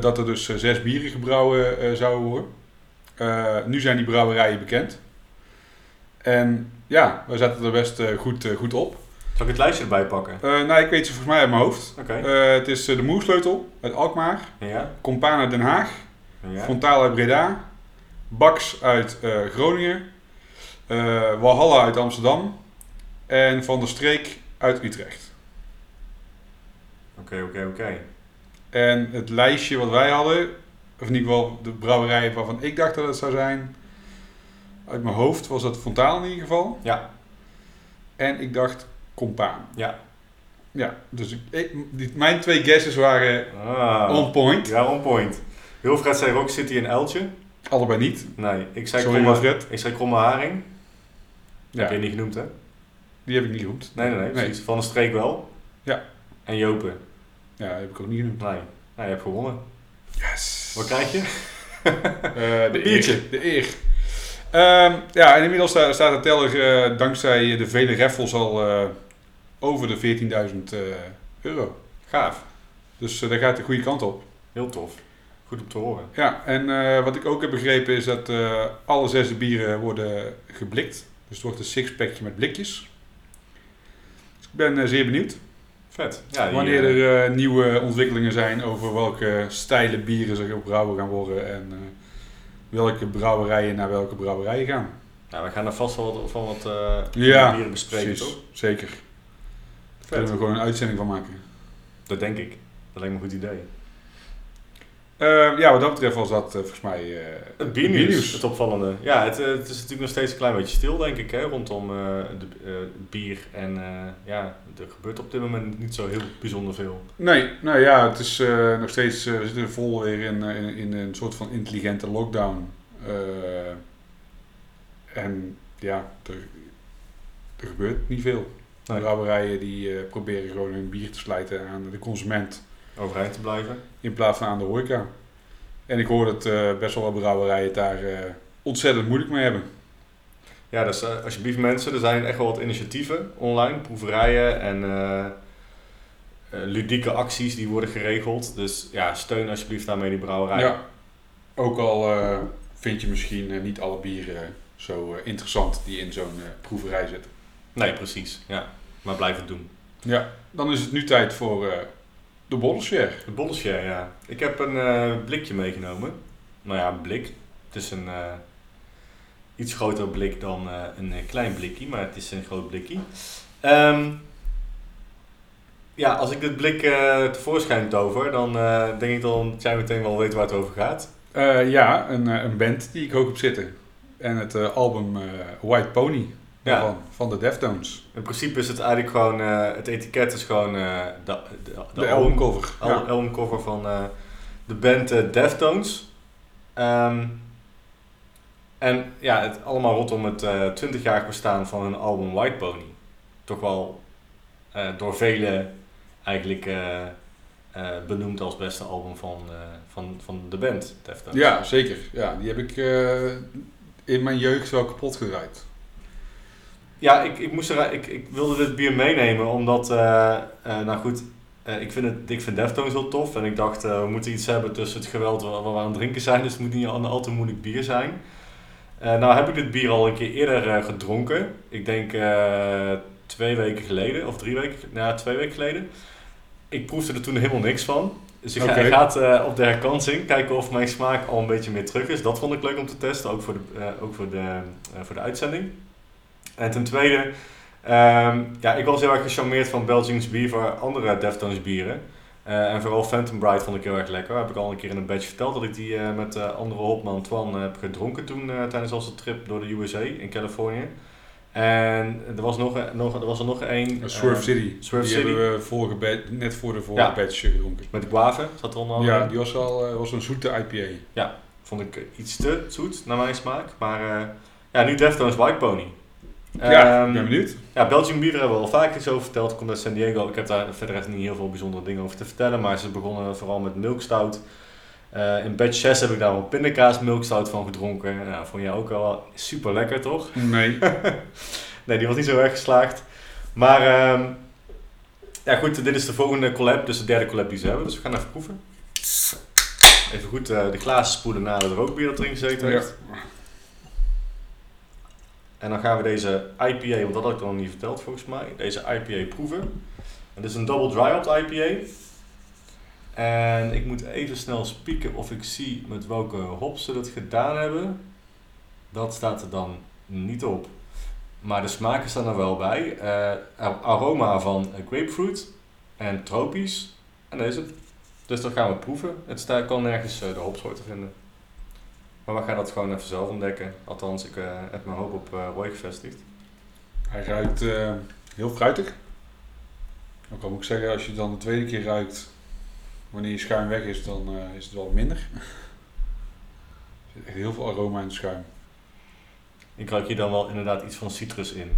dat er dus zes bieren gebrouwen zouden worden. Nu zijn die brouwerijen bekend. En ja, we zetten er best goed, goed op. Zal ik het lijstje erbij pakken? Nou, ik weet ze volgens mij uit mijn hoofd. Oké. Het is de Moersleutel uit Alkmaar, Ja. Compaan uit Den Haag, Ja. Frontaal uit Breda, Bax uit eh, Groningen, eh, Walhalla uit Amsterdam en Van der Streek uit Utrecht. Oké, oké, oké. En het lijstje wat wij hadden, of in ieder geval de brouwerij waarvan ik dacht dat het zou zijn, uit mijn hoofd was dat Fontaal in ieder geval. Ja. En ik dacht Compaan. Ja. Ja, dus ik, ik- die- mijn twee guesses waren Ah. on point. Ja, on point. Wilfred zei Rock City en Eltje. Allebei niet. Nee, ik zei, Sorry, kromme, ik zei kromme haring. Ja, Heb je niet genoemd, hè? die heb ik niet goed. Nee, nee, nee. precies. Van de streek wel. Ja. En Jopen. Ja, heb ik ook niet genoemd. Nee. Nou, je hebt gewonnen. Yes. Wat krijg je? Eh, de biertje. eer. De eer. Ehm, ja, en inmiddels sta- staat de teller eh, dankzij de vele raffles al eh, over de 14.000 eh, euro. Gaaf. Dus daar gaat de goede kant op. Heel tof. Goed om te horen. Ja, en eh, wat ik ook heb begrepen is dat eh, alle zes de bieren worden geblikt. Dus het wordt een sixpackje met blikjes. Dus ik ben eh, zeer benieuwd. Vet. Ja, die, Wanneer er nieuwe ontwikkelingen zijn over welke stijle bieren ze gebrouwen gaan worden en welke brouwerijen naar welke brouwerijen gaan. nou, we gaan er vast wel wat, van wat Ja, bieren bespreken, Precies, toch? zeker. Daar kunnen we gewoon een uitzending van maken. Dat denk ik. Dat lijkt me een goed idee. Eh, ja, wat dat betreft was dat eh, volgens mij eh, Het biernieuws, het opvallende. Ja, het, eh, het is natuurlijk nog steeds een klein beetje stil, denk ik, hè, rondom de, bier. En ja, er gebeurt op dit moment niet zo heel bijzonder veel. Nee, nou ja, het is nog steeds, we zitten vol weer in, in, in een soort van intelligente lockdown. En ja, er, er gebeurt niet veel. De brouwerijen die proberen gewoon hun bier te slijten aan de consument Overeind te blijven. In plaats van aan de horeca. En ik hoor dat eh, best wel wat brouwerijen het daar eh, ontzettend moeilijk mee hebben. Ja, dus eh, alsjeblieft mensen, er zijn echt wel wat initiatieven online, proeverijen en ludieke acties die worden geregeld. Dus ja, steun alsjeblieft daarmee die brouwerij. Ja, ook al vind je misschien niet alle bieren zo interessant die in zo'n proeverij zitten. Nee, precies. Ja, maar blijf het doen. Ja, dan is het nu tijd voor de bollenshare. De bollenshare, ja. Ik heb een eh, blikje meegenomen. Nou ja, een blik. Het is een eh, iets groter blik dan eh, een klein blikje, maar het is een groot blikje. Ehm, ja, als ik dit blik eh, tevoorschijn tover, dan eh, denk ik dan dat jij meteen wel weet waar het over gaat. Eh, ja, een, een band die ik ook op zitten. En het eh, album eh, White Pony Ja. van, van de Deftones. In principe is het eigenlijk gewoon, eh, het etiket is gewoon eh, de, de, De, albumcover. al- Ja. albumcover van eh, de band Deftones. Ehm, en ja, het allemaal rondom het eh 20-jarig bestaan van hun album White Pony. Toch wel eh, door velen eigenlijk eh, eh, benoemd als beste album van, eh, van, van de band Deftones. ja, zeker. Ja, die heb ik eh, in mijn jeugd wel kapot gedraaid. Ja, ik, ik, moest er, ik, ik wilde dit bier meenemen omdat, eh, eh, nou goed, eh, ik, vind het, ik vind Deftones heel tof. En ik dacht, we moeten iets hebben tussen het geweld waar, waar we aan het drinken zijn. Dus het moet niet een al te moeilijk bier zijn. Nou heb ik dit bier al een keer eerder gedronken. Ik denk twee weken geleden, of drie weken, nou, twee weken geleden. Ik proefde er toen helemaal niks van. Dus ik ga, het op de herkansing kijken of mijn smaak al een beetje meer terug is. Dat vond ik leuk om te testen, ook voor de, ook voor de, voor de uitzending. En ten tweede, ehm, ja, ik was heel erg gecharmeerd van Belgians bier voor andere Deftones bieren. Eh, en vooral Phantom Bright vond ik heel erg lekker. Heb ik al een keer in een badge verteld dat ik die eh, met eh, andere hopman Antoine heb gedronken toen tijdens onze trip door de USA in Californië. En er was, nog, nog, er was er nog één. Swerve eh, City. Swerve die City. hebben we vorige ba- net voor de vorige Ja. batch gedronken. Met guave zat er onder Ja, die was al was een zoete IPA. Vond ik iets te zoet naar mijn smaak. Maar ja, nu Deftones White Pony. Ja, Ehm, ik ben benieuwd. Ja, Belgian bier hebben we al vaak iets over verteld. Komt uit San Diego. Ik heb daar verder echt niet heel veel bijzondere dingen over te vertellen. Maar ze begonnen vooral met milkstout. Eh in batch 6 heb ik daar wel pindakaas milkstout van gedronken. Nou, vond jij ook wel super lekker, toch? Nee. Nee, die was niet zo erg geslaagd. Maar ehm, ja goed, dit is de volgende collab. Dus de derde collab die ze hebben. Dus we gaan even proeven. Even goed eh, de glazen spoelen na het rookbier dat erin gezeten Ja. En dan gaan we deze IPA, want dat had ik nog niet verteld volgens mij, deze IPA proeven. Het is een double dry hop IPA. En ik moet even snel spieken of ik zie met welke hops ze dat gedaan hebben. Dat staat er dan niet op. Maar de smaken staan er wel bij. Eh, ar- aroma van grapefruit en tropisch. En deze. Dus dat gaan we proeven. Het kan nergens eh, de hopsoorten vinden. Maar we gaan dat gewoon even zelf ontdekken. Althans, ik eh, heb mijn hoop op eh Roy gevestigd. Hij ruikt eh, heel fruitig. Ook al moet ik zeggen, als je dan de tweede keer ruikt, wanneer je schuim weg is, dan is het wel minder. Er zit echt heel veel aroma in het schuim. Ik ruik hier dan wel inderdaad iets van citrus in.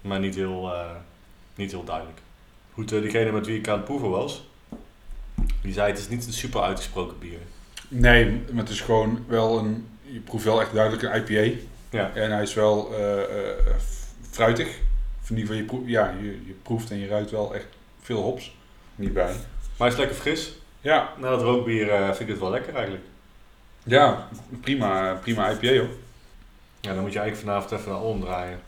Maar niet heel, niet heel duidelijk. Goed, eh, diegene met wie ik aan het proeven was, die zei het is niet een super uitgesproken bier. Nee, maar het is gewoon wel een, je proeft wel echt duidelijk een IPA. Ja. En hij is wel eh, eh, fruitig. In ieder geval, je, proeft, ja, je, je proeft en je ruikt wel echt veel hops. Niet bij. Maar hij is lekker fris. Ja, Na dat rookbier eh, vind ik het wel lekker eigenlijk. ja prima, prima IPA hoor. Ja, dan moet je eigenlijk vanavond even naar omdraaien.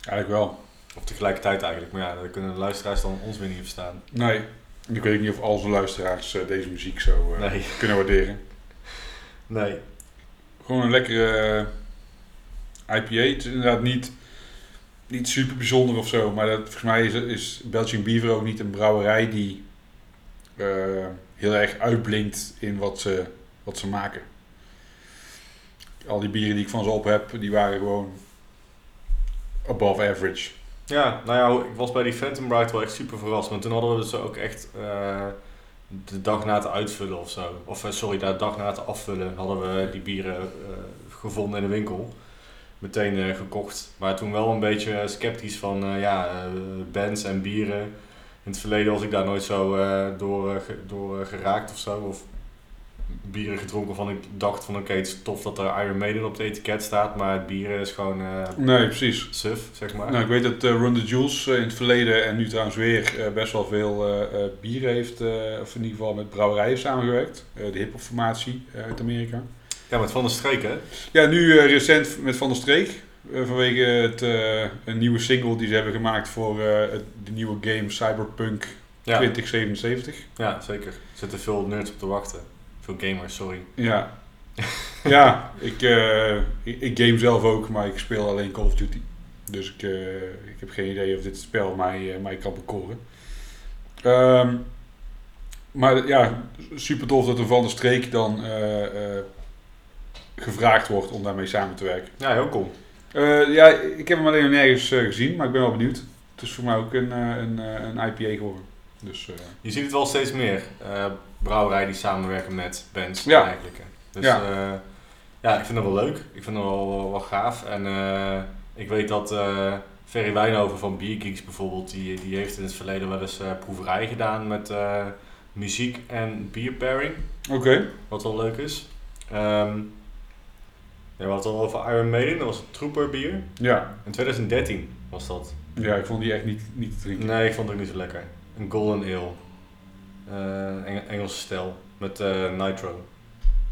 Eigenlijk wel. Of tegelijkertijd eigenlijk. Maar ja, dan kunnen de luisteraars dan ons weer niet verstaan. Nee, ik weet niet of al onze luisteraars eh, deze muziek zo eh, Nee. kunnen waarderen. Nee. Gewoon een lekkere eh, IPA. Het is inderdaad niet, niet super bijzonder of zo. Maar dat, volgens mij is, is Belgian Beaver ook niet een brouwerij die heel erg uitblinkt in wat ze, wat ze maken. Al die bieren die ik van ze op heb, die waren gewoon above average. Ja, nou ja, ik was bij die Phantom Bride wel echt super verrast. Want toen hadden we ze ook echt eh, de dag na het uitvullen of zo. Of eh, sorry, de dag na het afvullen hadden we die bieren eh, gevonden in de winkel. Meteen gekocht. Maar toen wel een beetje sceptisch van ja, bands en bieren. In het verleden was ik daar nooit zo door, door geraakt of zo. Of bieren gedronken van ik dacht van oké, het is tof dat er Iron Maiden op het etiket staat. Maar het bier is gewoon eh Nee, precies. suf, zeg maar. Nou, ik weet dat eh Run the Jules eh, in het verleden en nu trouwens weer best wel veel bieren heeft, of in ieder geval met brouwerijen samengewerkt. De hip-hop formatie uit Amerika. Ja, met Van der Streek hè? Ja, nu recent met Van der Streek. vanwege het, een nieuwe single die ze hebben gemaakt voor het, de nieuwe game Cyberpunk Ja. 2077. Ja, zeker. Er zitten veel nerds op te wachten. Veel gamers, sorry. Ja, ja ik, eh, ik, ik game zelf ook, maar ik speel alleen Call of Duty. Dus ik, eh, ik heb geen idee of dit spel mij, eh, mij kan bekoren. Ehm, maar ja, super tof dat er van de streek dan gevraagd wordt om daarmee samen te werken. Ja, heel cool. Ja, ik heb hem alleen nog nergens gezien, maar ik ben wel benieuwd. Het is voor mij ook een, een, een IPA geworden. Dus, Je ziet het wel steeds meer. Eh brouwerijen die samenwerken met bands Ja. eigenlijk. hè. Dus Ja. ja. ja, ik vind dat wel leuk. Ik vind dat wel, wel, wel gaaf. En eh, ik weet dat eh Ferry Wijnhoven van Beer Geeks bijvoorbeeld, die, die heeft in het verleden wel eens eh proeverij gedaan met eh, muziek en beer pairing. Oké. Wat wel leuk is. Ehm ja, we hadden het al over Iron Maiden, dat was het Trooper bier. Ja. In 2013 was dat. ja, ik vond die echt niet, niet te drinken. Nee, ik vond het ook niet zo lekker. Een Golden Ale. Eh, Eng- Engelse stijl. Met eh, nitro.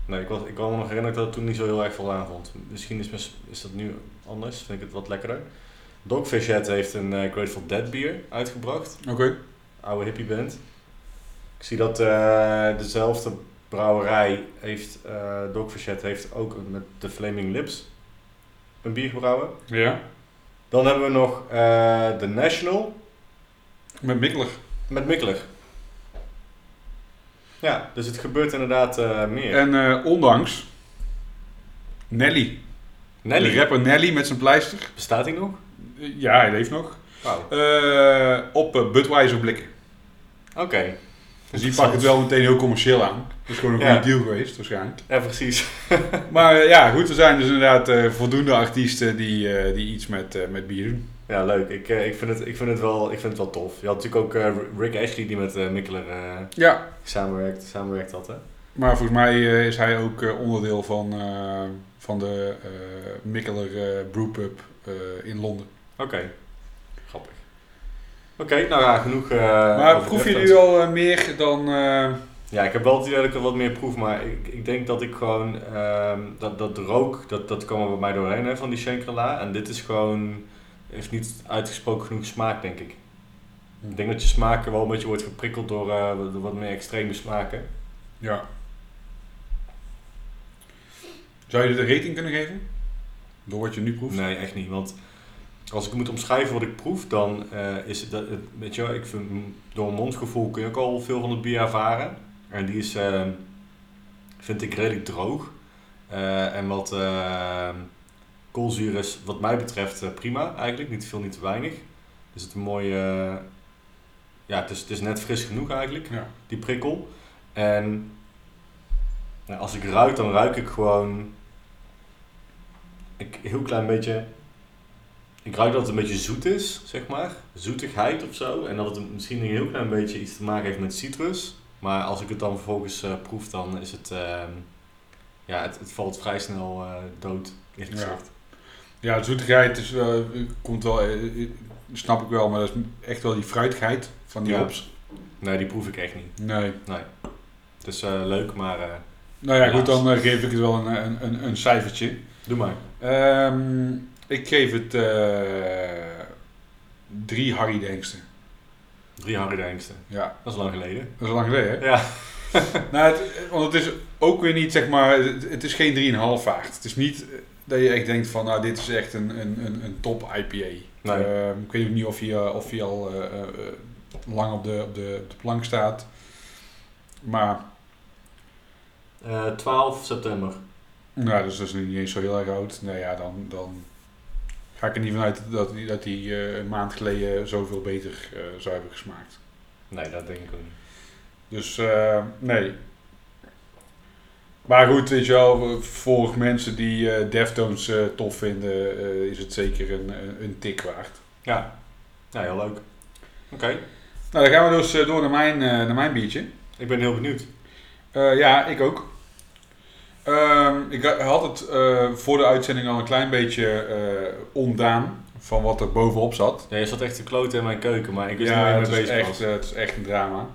Nee, ik, was, ik kan me nog herinneren dat ik dat toen niet zo heel erg voldaan vond. Misschien is, mis- is dat nu anders. Vind ik het wat lekkerder. Dogfish Head heeft een eh, Grateful Dead bier uitgebracht. Oké. Oude hippie band. Ik zie dat dezelfde brouwerij heeft, eh Dogfish Head heeft ook met de Flaming Lips een bier gebrouwen. Ja. Dan hebben we nog The National. Met Mikkelig. Met Mikkeler. Ja, dus het gebeurt inderdaad eh, meer. En eh, ondanks Nelly. Nelly, De rapper Nelly met zijn pleister. bestaat hij nog? Ja, hij leeft nog. Wauw. Eh, op Budweiser blikken. Oké. Dus die pakt het wel meteen heel commercieel aan. Dat is gewoon een Ja. goede deal geweest, waarschijnlijk. Ja, precies. Maar ja, goed, er zijn dus inderdaad voldoende artiesten die, die iets met, met bier doen. Ja, leuk. Ik, eh, ik, vind het, ik, vind het wel, ik vind het wel tof. Je had natuurlijk ook eh, Rick Ashley die met eh Mikkeler eh, Ja, samenwerkt, samenwerkt had, hè? maar volgens mij eh, is hij ook eh, onderdeel van, eh, van de eh Mikkeler Brewpub eh, in Londen. Oké. Grappig. Oké, nou ja, genoeg eh maar proef je nu al meer dan... eh, Ja, ik heb wel het idee dat ik er wat meer proef, maar ik, ik denk dat ik gewoon, ehm, dat, dat rook, dat, dat kwam er bij mij doorheen hè, van die Shangri-La. En dit is gewoon, heeft niet uitgesproken genoeg smaak, denk ik. Ik denk dat je smaak wel een beetje wordt geprikkeld door, eh, door wat meer extreme smaken. Ja. Zou je dit een rating kunnen geven? Door wat je nu proeft? Nee, echt niet. Want als ik moet omschrijven wat ik proef, dan eh, is het, dat, het, weet je wel, ik vind, door een mondgevoel kun je ook al veel van het bier ervaren. En die is, eh, vind ik redelijk droog. En wat koolzuur is, wat mij betreft, eh, prima eigenlijk. Niet veel, niet te weinig. Dus het een mooie, eh, ja, het is, het is net fris genoeg eigenlijk, Ja. die prikkel. En ja, als ik ruik, dan ruik ik gewoon ik, een heel klein beetje. Ik ruik dat het een beetje zoet is, zeg maar. Zoetigheid of zo. En dat het misschien een heel klein beetje iets te maken heeft met citrus. Maar als ik het dan vervolgens eh, proef, dan is het. ehm, ja, het, het valt vrij snel dood. eerlijk gezegd. Ja, de zoetigheid is komt wel, eh, eh, snap ik wel, maar dat is echt wel die fruitigheid van die Ja. hops. Nee, die proef ik echt niet. Nee. Het is eh, leuk, maar Nou ja, goed, dan geef ik het wel een, een, een, een cijfertje. doe maar. Ehm, ik geef het drie Harry Denksten. Drie Harry de Hengste. Ja, Dat is lang geleden. dat is lang geleden, hè? Ja. Nou, het, want het is ook weer niet, zeg maar, het, het is geen 3,5 vaart. Het is niet dat je echt denkt van, nou, dit is echt een, een, een, een top IPA. Nee. Ehm, ik weet ook niet of hij, eh, of hij al eh, eh, lang op de, op, de, op de plank staat. Maar, Eh 12 september. nou, dus dat is nu niet eens zo heel erg oud. Nou ja, dan, dan ga ik er niet vanuit dat die, dat die eh, een maand geleden zoveel beter eh, zou hebben gesmaakt. Nee, dat denk ik ook niet. Dus eh, nee. Maar goed, weet je wel, voor mensen die eh, Deftones eh, tof vinden, eh, is het zeker een, een, tik waard. Ja, ja heel leuk. Oké, Nou, dan gaan we dus door naar mijn, naar mijn biertje. ik ben heel benieuwd. Ja, ik ook. Ehm, ik ha- had het voor de uitzending al een klein beetje ontdaan van wat er bovenop zat. Ja, je zat echt te kloten in mijn keuken, maar ik wist niet Ja, waar je mee bezig echt, was. eh, het is echt een drama.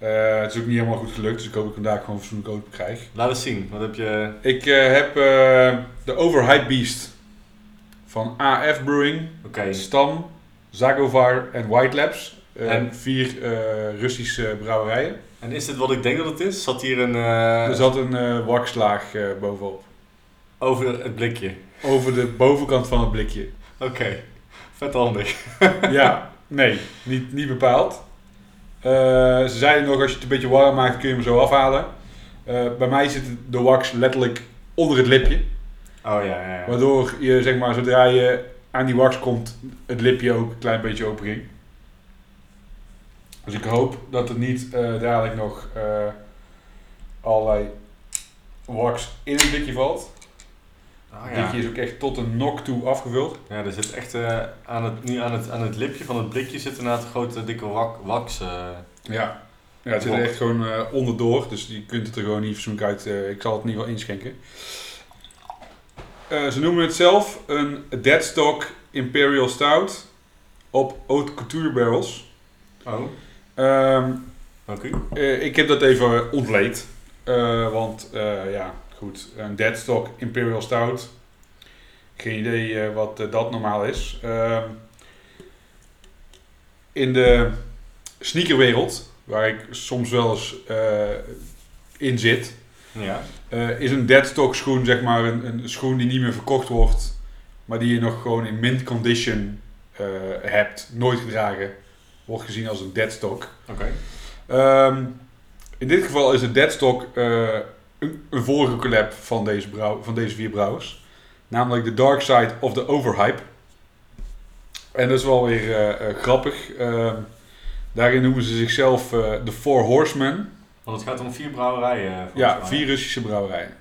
Eh, het is ook niet helemaal goed gelukt, dus ik hoop dat ik vandaag gewoon fatsoenlijk open krijg. Laat eens zien, wat heb je... Ik eh, heb eh, de Overhype Beast van AF Brewing, Stam, Zagovar en White Labs. En? Vier Russische brouwerijen. en is dit wat ik denk dat het is? Zat hier een... er zat een wakslaag bovenop. Over het blikje. Over de bovenkant van het blikje. Oké, vet handig. ja, nee, niet, niet bepaald. Eh, ze zeiden nog, als je het een beetje warm maakt, kun je hem zo afhalen. Eh, bij mij zit de wax letterlijk onder het lipje. Oh ja, ja, ja. Waardoor je, zeg maar, zodra je aan die wax komt, het lipje ook een klein beetje open ging. Dus ik hoop dat er niet eh, dadelijk nog allerlei wax in het blikje valt. Het ja. blikje is ook echt tot een nok toe afgevuld. ja, er zit echt eh, aan, het, nu aan, het, aan het lipje van het blikje zit inderdaad een grote dikke wak, wax. eh. Ja. Ja, het zit er echt gewoon eh, onderdoor, dus je kunt het er gewoon niet fatsoenlijk uit. eh, ik zal het in ieder geval inschenken. Eh, ze noemen het zelf een Deadstock Imperial Stout op Haute Couture barrels. Oh, Ehm, dank u. eh, ik heb dat even ontleed, eh, want eh, ja, goed, een Deadstock Imperial Stout. Geen idee eh, wat eh, dat normaal is. Ehm, in de sneakerwereld, waar ik soms wel eens eh, in zit, Ja. is een deadstock schoen zeg maar een, een schoen die niet meer verkocht wordt, maar die je nog gewoon in mint condition hebt, nooit gedragen, wordt gezien als een deadstock. Oké. Ehm, in dit geval is de deadstock een, een vorige collab van deze, brouw, van deze vier brouwers, namelijk The Dark Side of the Overhype. En dat is wel weer eh, eh, grappig. Ehm, daarin noemen ze zichzelf eh de Four Horsemen. Want het gaat om vier brouwerijen. Ja, mij. vier Russische brouwerijen.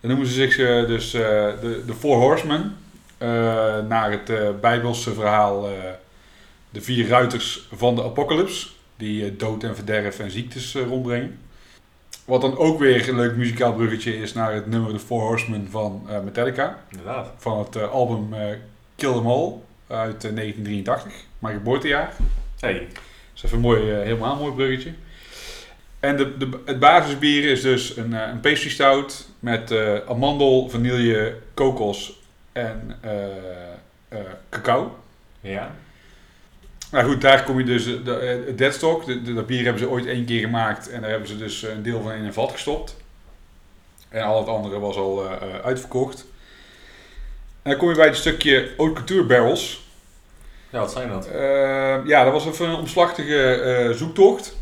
Dan noemen ze zich dus de, de Four Horsemen. naar het Bijbelse verhaal de vier ruiters van de apocalypse. Die dood en verderf en ziektes rondbrengen. Wat dan ook weer een leuk muzikaal bruggetje is naar het nummer The Four Horsemen van eh, Metallica. Inderdaad. Van het eh, album eh, Kill 'Em All uit eh, 1983. Mijn geboortejaar. Hey. Dat is even een mooi, helemaal mooi bruggetje. En de, de, het basisbier is dus een, een pastry stout met amandel, vanille, kokos en cacao. Ja. Nou goed, daar kom je dus, eh, de, eh, het deadstock, de, de- dat bier hebben ze ooit één keer gemaakt en daar hebben ze dus een deel van in een vat gestopt. En al het andere was al eh, eh, uitverkocht. En dan kom je bij het stukje haute couture barrels. Ja, wat zijn dat? Eh, ja, dat was even een omslachtige eh, zoektocht.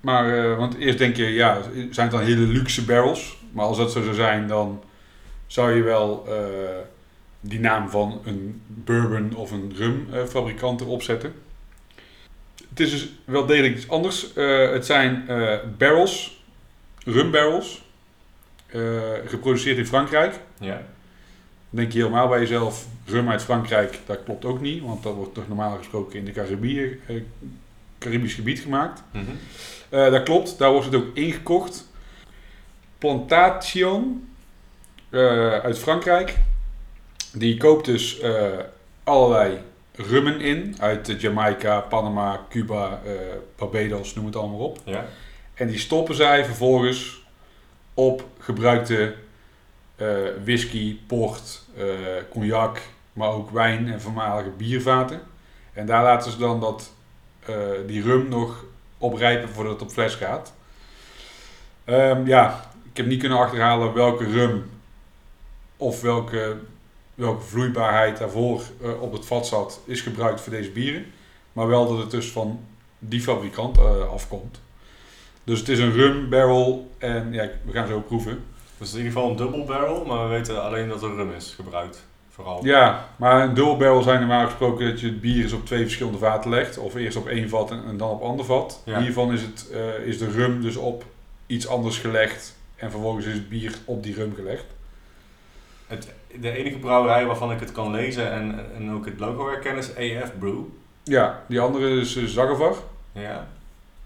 Maar, eh, want eerst denk je, ja, zijn het dan hele luxe barrels? Maar als dat zo zou zijn, dan zou je wel eh, die naam van een bourbon of een rumfabrikant erop zetten. Het is dus wel degelijk iets anders. Eh, het zijn eh, barrels, rumbarrels, eh, geproduceerd in Frankrijk. Ja. Dan denk je helemaal bij jezelf, rum uit Frankrijk, dat klopt ook niet, want dat wordt toch normaal gesproken in de Caribië, eh, Caribisch gebied gemaakt. Eh, dat klopt, daar wordt het ook ingekocht. Plantation eh, uit Frankrijk, die koopt dus eh, allerlei rummen in, uit Jamaica, Panama, Cuba, eh, Barbados, noem het allemaal op. Ja. En die stoppen zij vervolgens op gebruikte eh, whisky, port, cognac, maar ook wijn en voormalige biervaten. En daar laten ze dan dat, die rum nog oprijpen voordat het op fles gaat. Ehm, ja, ik heb niet kunnen achterhalen welke rum of welke, welke vloeibaarheid daarvoor eh, op het vat zat, is gebruikt voor deze bieren. Maar wel dat het dus van die fabrikant eh, afkomt. Dus het is een rum barrel en ja, we gaan zo proeven. Dus in ieder geval een dubbel barrel, maar we weten alleen dat er rum is gebruikt. Vooral. Ja, maar een dubbel barrel zijn normaal gesproken dat je het bier eens op twee verschillende vaten legt. Of eerst op één vat en, en dan op ander vat. Ja. Hiervan is, het, eh, is de rum dus op iets anders gelegd. En vervolgens is het bier op die rum gelegd. Het, de enige brouwerij waarvan ik het kan lezen en, en ook het logo herken is AF Brew. Ja, die andere is uh, Zagovar, Ja,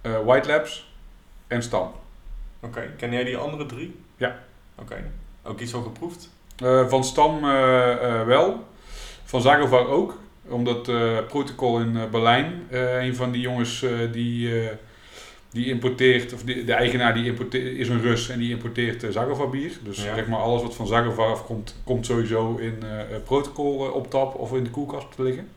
eh, White Labs en Stam. oké. Ken jij die andere drie? Ja. Oké. Ook iets al geproefd? Eh, van Stam eh, eh, wel. Van Zagovar ook. Omdat eh Protocol in eh, Berlijn, eh, een van die jongens eh, die, eh, die importeert, of die, de eigenaar die importeert, is een Rus en die importeert eh, Zagovar bier. Dus Ja. zeg maar alles wat van Zagovar afkomt, komt sowieso in eh, eh, Protocol eh, op tap of in de koelkast te liggen.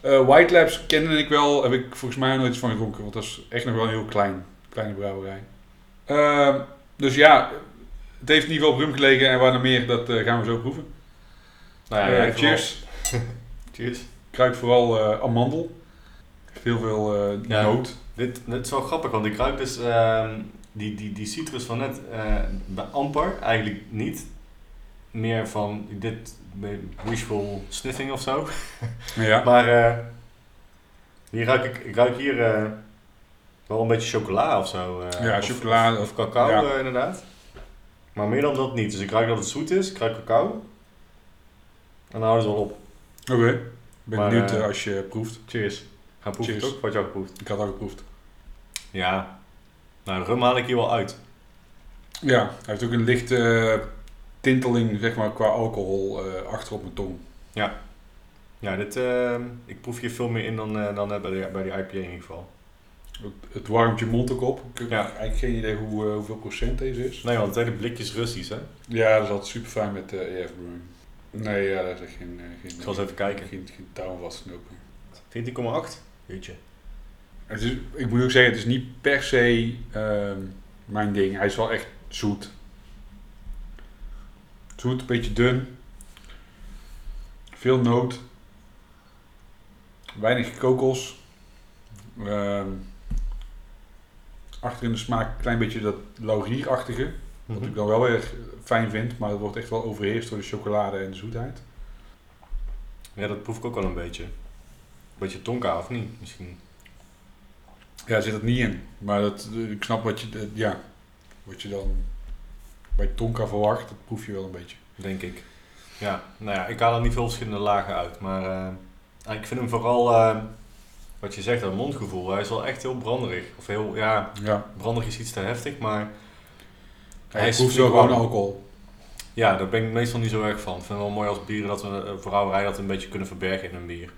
Eh, White Labs kende ik wel, heb ik volgens mij nooit iets van gedronken, want dat is echt nog wel een heel klein, kleine brouwerij. Ehm, dus ja, het heeft in ieder geval op rum gelegen en waar nog meer, dat eh, gaan we zo proeven. Nou ja, Eh, cheers. Cheers. Ik ruik vooral eh, amandel. Heel veel eh Ja. noot. Dit, dit is wel grappig, want ik ruik dus ehm, die, die, die citrus van net eh, bij amper eigenlijk niet. Meer van dit wishful sniffing of zo. Ja. Maar eh, hier ruik ik, ik ruik hier eh, wel een beetje chocola of zo. eh, Ja, of- chocola, Of, of cacao ja. eh, inderdaad. Maar meer dan dat niet. Dus ik ruik dat het zoet is, ik ruik cacao. En dan houdt het wel op. Oké. Ik ben Maar, benieuwd eh, eh, als je proeft. Cheers. Ga proeven toch? Wat je al geproefd? Ik had al geproefd. Ja. Nou, de rum haal ik hier wel uit. Ja, hij heeft ook een lichte eh, tinteling zeg maar, qua alcohol eh, achter op mijn tong. Ja, dit, eh, ik proef hier veel meer in dan, dan bij, de, bij die IPA in ieder geval. Het, het warmt je mond ook op. Ik heb Ja. eigenlijk geen idee hoe, hoeveel procent deze is. Nee, want het hele blikje is Russisch, hè? Ja, dat is altijd super fijn met EF Brewing. Nee, ja, daar is echt geen, geen, Ik zal eens even kijken. geen, geen touw vastknopen. 14,8? Jeetje. Het is, ik moet ook zeggen, het is niet per se ehm, mijn ding. Hij is wel echt zoet. Zoet, een beetje dun. Veel noot. Weinig kokos. Ehm achter in de smaak een klein beetje dat laurierachtige. Wat ik dan wel weer fijn vind, maar het wordt echt wel overheerst door de chocolade en de zoetheid. Ja, dat proef ik ook wel een beetje. Beetje tonka, of niet? Misschien. Ja, zit het niet in. Maar dat, ik snap wat je, eh, ja, wat je dan bij Tonka verwacht, dat proef je wel een beetje. Denk ik. Ja, nou ja, ik haal er niet veel verschillende lagen uit. Maar eh, ik vind hem vooral, eh, wat je zegt, dat mondgevoel. Hij is wel echt heel branderig. Of heel, ja, Ja, branderig is iets te heftig, maar hij proeft wel gewoon alcohol. ja, daar ben ik meestal niet zo erg van. Ik vind het wel mooi als bieren dat we, eh, brouwerij dat een beetje kunnen verbergen in een bier.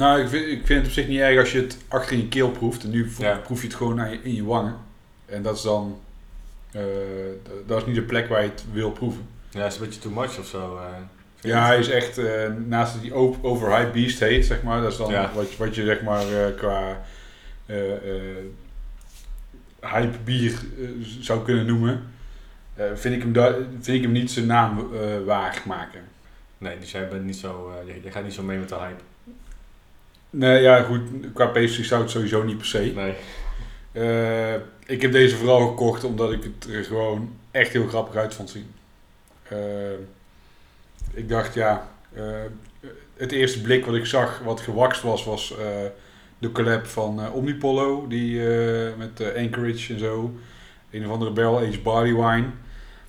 Nou, ik vind, ik vind het op zich niet erg als je het achter in je keel proeft. En nu Ja. proef je het gewoon je- in je wangen. En dat is dan, d- dat is niet de plek waar je het wil proeven. Ja, is een beetje too much of zo. eh. Ja, hij is echt, eh, naast dat hij overhyped beast heet, zeg maar. Dat is dan Ja. wat, je- wat je zeg maar qua hype bier zou kunnen noemen. Vind, ik hem vind ik hem niet zijn naam waar maken. Nee, dus jij bent niet zo, je, je gaat niet zo mee met de hype. Nee, ja goed, qua pastry stout sowieso niet per se. Nee. Eh, ik heb deze vooral gekocht omdat ik het er gewoon echt heel grappig uit vond zien. Eh, ik dacht, ja, eh, het eerste blik wat ik zag, wat gewakst was, was de collab van Omnipollo, die met Anchorage en zo. Een of andere barrel aged barley wine.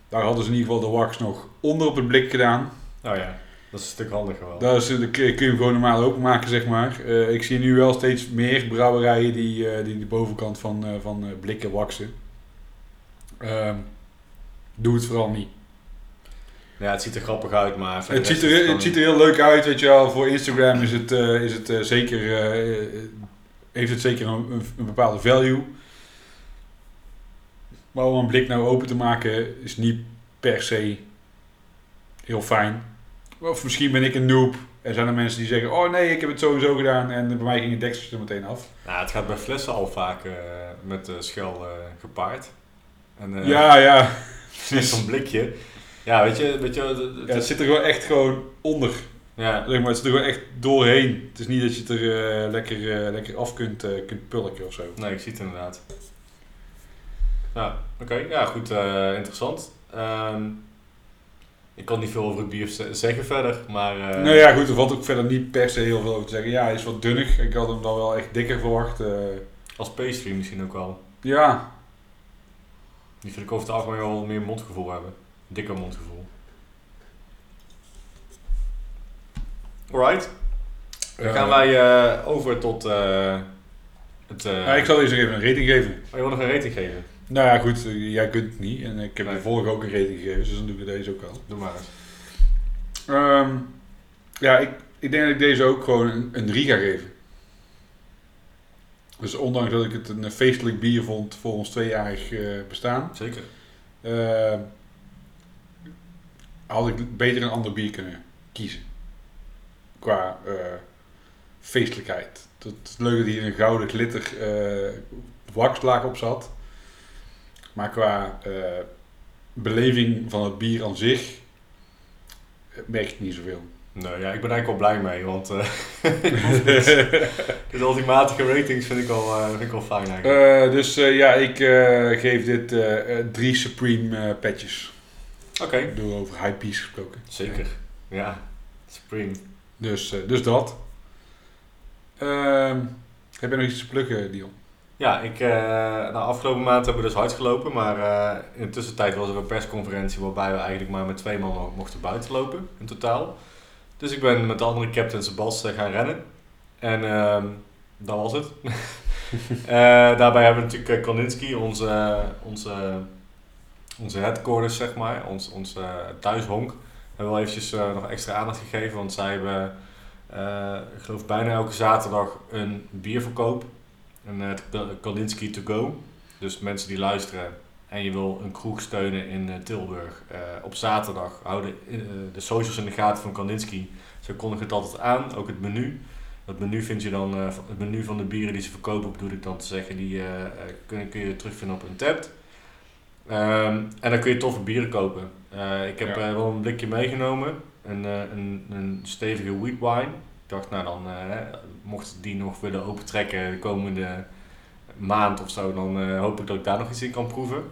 Daar hadden ze in ieder geval de wax nog onder op het blik gedaan. Nou ja, dat is een stuk handiger wel. Daar is, dan kun je kun je hem gewoon normaal openmaken, zeg maar. Eh, ik zie nu wel steeds meer brouwerijen die, eh, die de bovenkant van, eh, van eh, blikken waksen. Ehm, doe het vooral niet. Ja, het ziet er grappig uit, maar... Het ziet, er, het ziet er heel leuk uit, weet je wel. Voor Instagram is het, eh, is het eh, zeker, eh, eh, heeft het zeker een, een, een bepaalde value. Maar om een blik nou open te maken is niet per se heel fijn. Of misschien ben ik een noob en zijn er mensen die zeggen, oh nee, ik heb het sowieso gedaan en bij mij ging het dekseltje er meteen af. Nou, het gaat bij flessen al vaak eh, met de schel eh, gepaard. En, eh, ja, ja. Zo'n blikje. Ja, weet je, weet je het- het- ja, het zit er gewoon echt gewoon onder. ja, Zeg maar, het zit er gewoon echt doorheen. Het is niet dat je het er lekker, lekker af kunt, kunt pulken of zo. nee, ik zie het inderdaad. Ja, oké. Ja, goed. interessant. Ehm, ik kan niet veel over het bier ze- zeggen verder, maar... eh, nou ja, goed, er valt ook verder niet per se heel veel over te zeggen. Ja, hij is wat dunnig. Ik had hem dan wel echt dikker verwacht. eh. Als pastry misschien ook wel. ja, Die vind ik over het algemeen wel meer mondgevoel hebben. Dikker mondgevoel. Alright. Dan gaan wij eh, over tot het... ja, ik zal deze even een rating geven. Oh, je wil nog een rating geven? Nou ja, goed, eh, jij kunt het niet. En ik heb Nee. de vorige ook een rating gegeven, dus dan doe ik deze ook wel. Doe maar eens. Ehm, ja, ik, ik denk dat ik deze ook gewoon een, een 3 ga geven. Dus ondanks dat ik het een feestelijk bier vond voor ons tweejarig eh, bestaan, Zeker. eh, had ik beter een ander bier kunnen kiezen. Qua feestelijkheid. Het is leuk dat hier een gouden glitter wakslaag op zat. Maar qua eh, beleving van het bier aan zich eh, merk ik niet zoveel. Nou ja, ik ben eigenlijk wel blij mee, want eh de ultimatige ratings vind ik eh, vind ik wel fijn eigenlijk. Eh, dus eh, ja, ik eh, geef dit eh, eh, drie Supreme eh, patches. Oké, Ik bedoel over high piece gesproken. zeker. Ja, Supreme. Dus, eh, dus dat. Ehm, heb je nog iets te pluggen, Dion? Ja, ik, nou, afgelopen maand hebben we dus hard gelopen, maar eh, in de tussentijd was er een persconferentie waarbij we eigenlijk maar met twee man mo- mochten buitenlopen in totaal. Dus ik ben met de andere captain Sebas eh, gaan rennen. En ehm, dat was het. Daarbij hebben we natuurlijk Koninski, onze, onze, onze headquarters, zeg maar, ons, ons thuishonk. Hebben we wel eventjes nog extra aandacht gegeven, want zij hebben, ik geloof bijna elke zaterdag een bierverkoop. Een uh, Kolinski to go. Dus mensen die luisteren en je wil een kroeg steunen in eh, Tilburg. eh, op zaterdag houden eh, de socials in de gaten van Kolinski. Ze kondigen het altijd aan, ook het menu. Dat menu vind je dan, eh, het menu van de bieren die ze verkopen, bedoel ik dan te zeggen, die eh, eh, kun, kun je terugvinden op Untappd. Ehm en dan kun je toffe bieren kopen. Eh, ik heb Ja. eh, wel een blikje meegenomen, een, eh, een, een stevige wheat wine. Dacht, nou dan, eh, mocht die nog willen opentrekken de komende maand of zo, dan eh, hoop ik dat ik daar nog iets in kan proeven.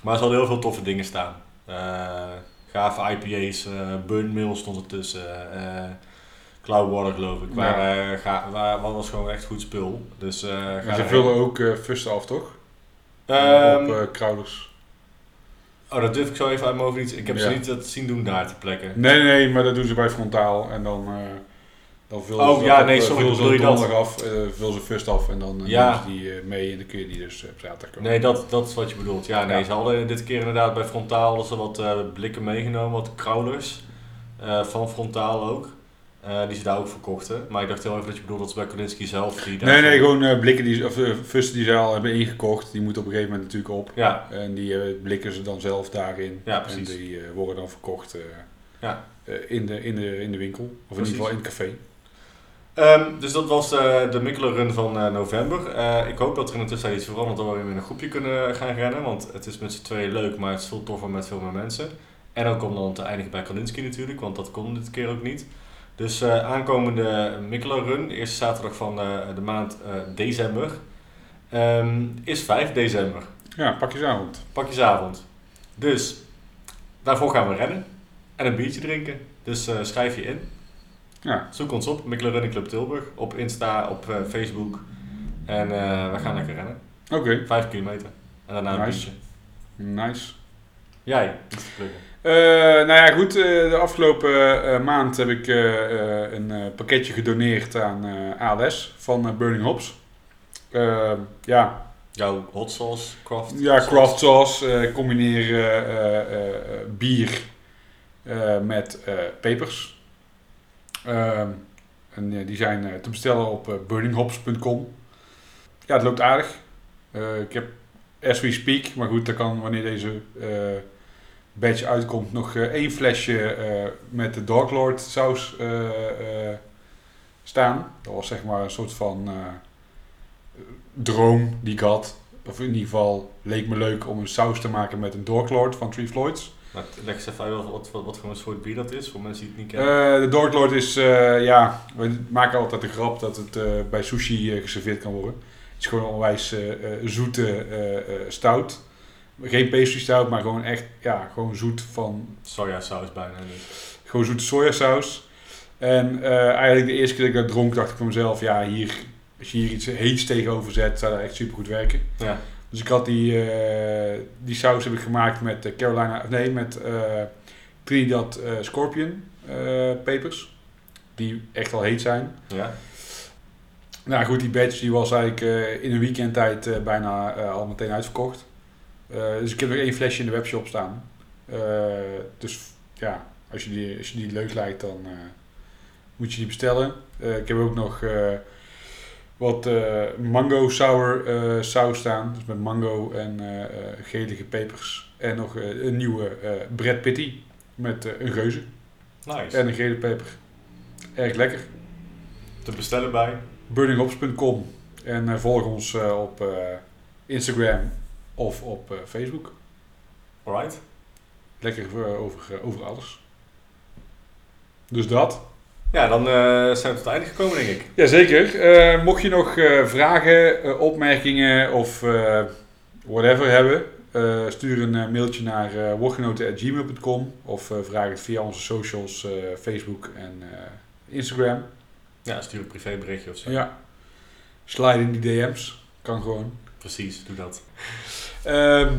Maar er hadden heel veel toffe dingen staan. Eh gave IPA's, Burn Mill stond ertussen, Cloudwater geloof ik. Ja. Ga, waar, wat was gewoon echt goed spul. Dus, ga Maar ze vullen ook eh fusten af, toch? Ehm, op Crowders. oh, dat durf ik zo even uit mijn hoofd niet. Ik heb ze Ja. niet dat zien doen daar te plekken. Nee, nee, maar dat doen ze bij Frontaal. En dan, dan vullen Oh, ze ja, dat nee, eh, ze donderdag af, eh vullen ze fust af en dan eh, Ja. die mee en dan kun je die dus op zaterdag kopen. Nee, dat, dat is wat je bedoelt. Ja, nee, Ja. ze hadden dit keer inderdaad bij Frontaal hadden ze wat blikken meegenomen, wat crawlers eh, van Frontaal ook. die ze daar ook verkochten. Maar ik dacht heel even dat je bedoelt dat ze bij Kolinski zelf die Nee, nee, gewoon eh, blikken die, of fusten die ze al hebben ingekocht. Die moeten op een gegeven moment natuurlijk op. Ja, En die blikken ze dan zelf daarin. Ja, en precies. die eh, worden dan verkocht Ja. in, de, in, de, in de winkel. Of in ieder geval in het café. Ehm, dus dat was eh, de Mikkeler Run van eh, november. Eh, ik hoop dat er in de tussentijd iets verandert dat we weer in een groepje kunnen gaan rennen. Want het is met z'n tweeën leuk, maar het is veel toffer met veel meer mensen. En ook om dan te eindigen bij Kalinski natuurlijk, want dat kon dit keer ook niet. Dus aankomende Mikkeler Run, de eerste zaterdag van de maand december, ehm, is 5 december. Ja, pakjesavond. Pakjesavond. Dus daarvoor gaan we rennen en een biertje drinken. Dus schrijf je in. Ja, Zoek ons op, Running Club Tilburg. Op Insta, op eh, Facebook. En eh, we gaan lekker rennen. oké. Vijf kilometer. En daarna een Nice. biertje. Nice. Jij, iets te. Eh, nou ja, goed. de afgelopen maand heb ik een pakketje gedoneerd aan ALS van Burning Hops. Ja, Jouw hot sauce, craft ja, craft sauce. eh combineer bier met pepers. Ehm, en eh, die zijn eh, te bestellen op eh, burninghops.com. Ja, het loopt aardig. Ik heb as we speak, maar goed, dat kan wanneer deze badge uitkomt nog één flesje met de Dark Lord saus staan. Dat was zeg maar een soort van droom die ik had. Of in ieder geval leek me leuk om een saus te maken met een Dark Lord van Three Floyds. Nou, leg eens even uit wat, wat, wat, voor een soort bier dat is, voor mensen die het niet kennen. Eh, de Dark Lord is, eh, ja, we maken altijd de grap dat het eh, bij sushi geserveerd kan worden. Het is gewoon een onwijs zoete stout. Geen pastry stout, maar gewoon echt, ja, gewoon zoet van, Sojasaus bijna. Dus. gewoon zoete sojasaus. En eigenlijk de eerste keer dat ik dat dronk, dacht ik van mezelf, ja, hier, als je hier iets heets tegenover zet, zou dat echt super goed werken. Ja. Dus ik had die, eh, die saus heb ik gemaakt met eh, Carolina, nee, met eh, Trinidad Scorpion pepers. Die echt al heet zijn. ja. Nou goed, die batch die was eigenlijk in een weekendtijd eh, bijna al meteen uitverkocht. Dus ik heb nog één flesje in de webshop staan. Dus ja, als je, die, als je die leuk lijkt, dan moet je die bestellen. Ik heb ook nog wat eh, mango sour eh, saus staan. Dus met mango en eh, gelige pepers. En nog een nieuwe Brad Pitty met een geuze Nice. en een gele peper. Erg lekker Te bestellen bij. burninghops.com en volg ons op Instagram of op Facebook. Alright. Lekker over, over alles. Dus dat. Ja, dan eh, zijn we tot het einde gekomen, denk ik. Jazeker. Eh mocht je nog eh, vragen, opmerkingen of whatever hebben, stuur een mailtje naar uh, woordgenoten.gmail.com of vraag het via onze socials, Facebook en Instagram. Ja, stuur een privéberichtje of zo. Ja. Slide in die DM's. Kan gewoon. Precies, doe dat. Ehm,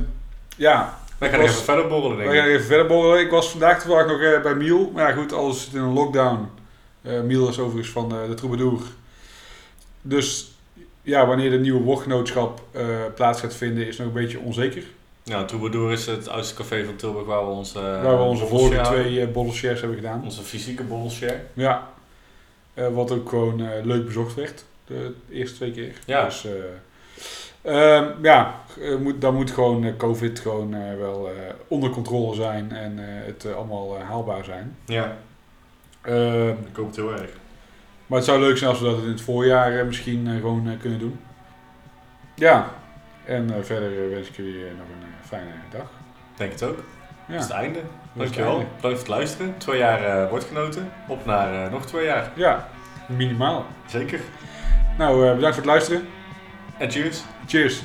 ja, Wij gaan Ik was- even verder borrelen, denk We gaan ik. even verder borrelen. Ik was vandaag toevallig nog bij Miel. Maar ja, goed, alles zit in een lockdown. Eh Miel is overigens van eh, de Troubadour. Dus ja, wanneer de nieuwe woordgenootschap eh, plaats gaat vinden, is nog een beetje onzeker. Ja, Troubadour is het oudste café van Tilburg waar we onze... waar we onze vorige twee eh bottle shares hebben gedaan. Onze fysieke borrel share. Ja. Wat ook gewoon leuk bezocht werd. De eerste twee keer. Ja. Dus, eh, ehm, ja, moet, dan moet gewoon COVID gewoon wel onder controle zijn en het allemaal haalbaar zijn. Ja, Ehm, ik hoop het heel erg. maar het zou leuk zijn als we dat in het voorjaar eh, misschien eh, gewoon eh, kunnen doen. Ja, en verder wens ik jullie nog een fijne dag. Denk het ook. Ja, Dat is het einde. Dankjewel. Bedankt voor het luisteren. Twee jaar woordgenoten. Op naar nog twee jaar. Ja, minimaal. Zeker. Nou, bedankt voor het luisteren. En cheers. Cheers.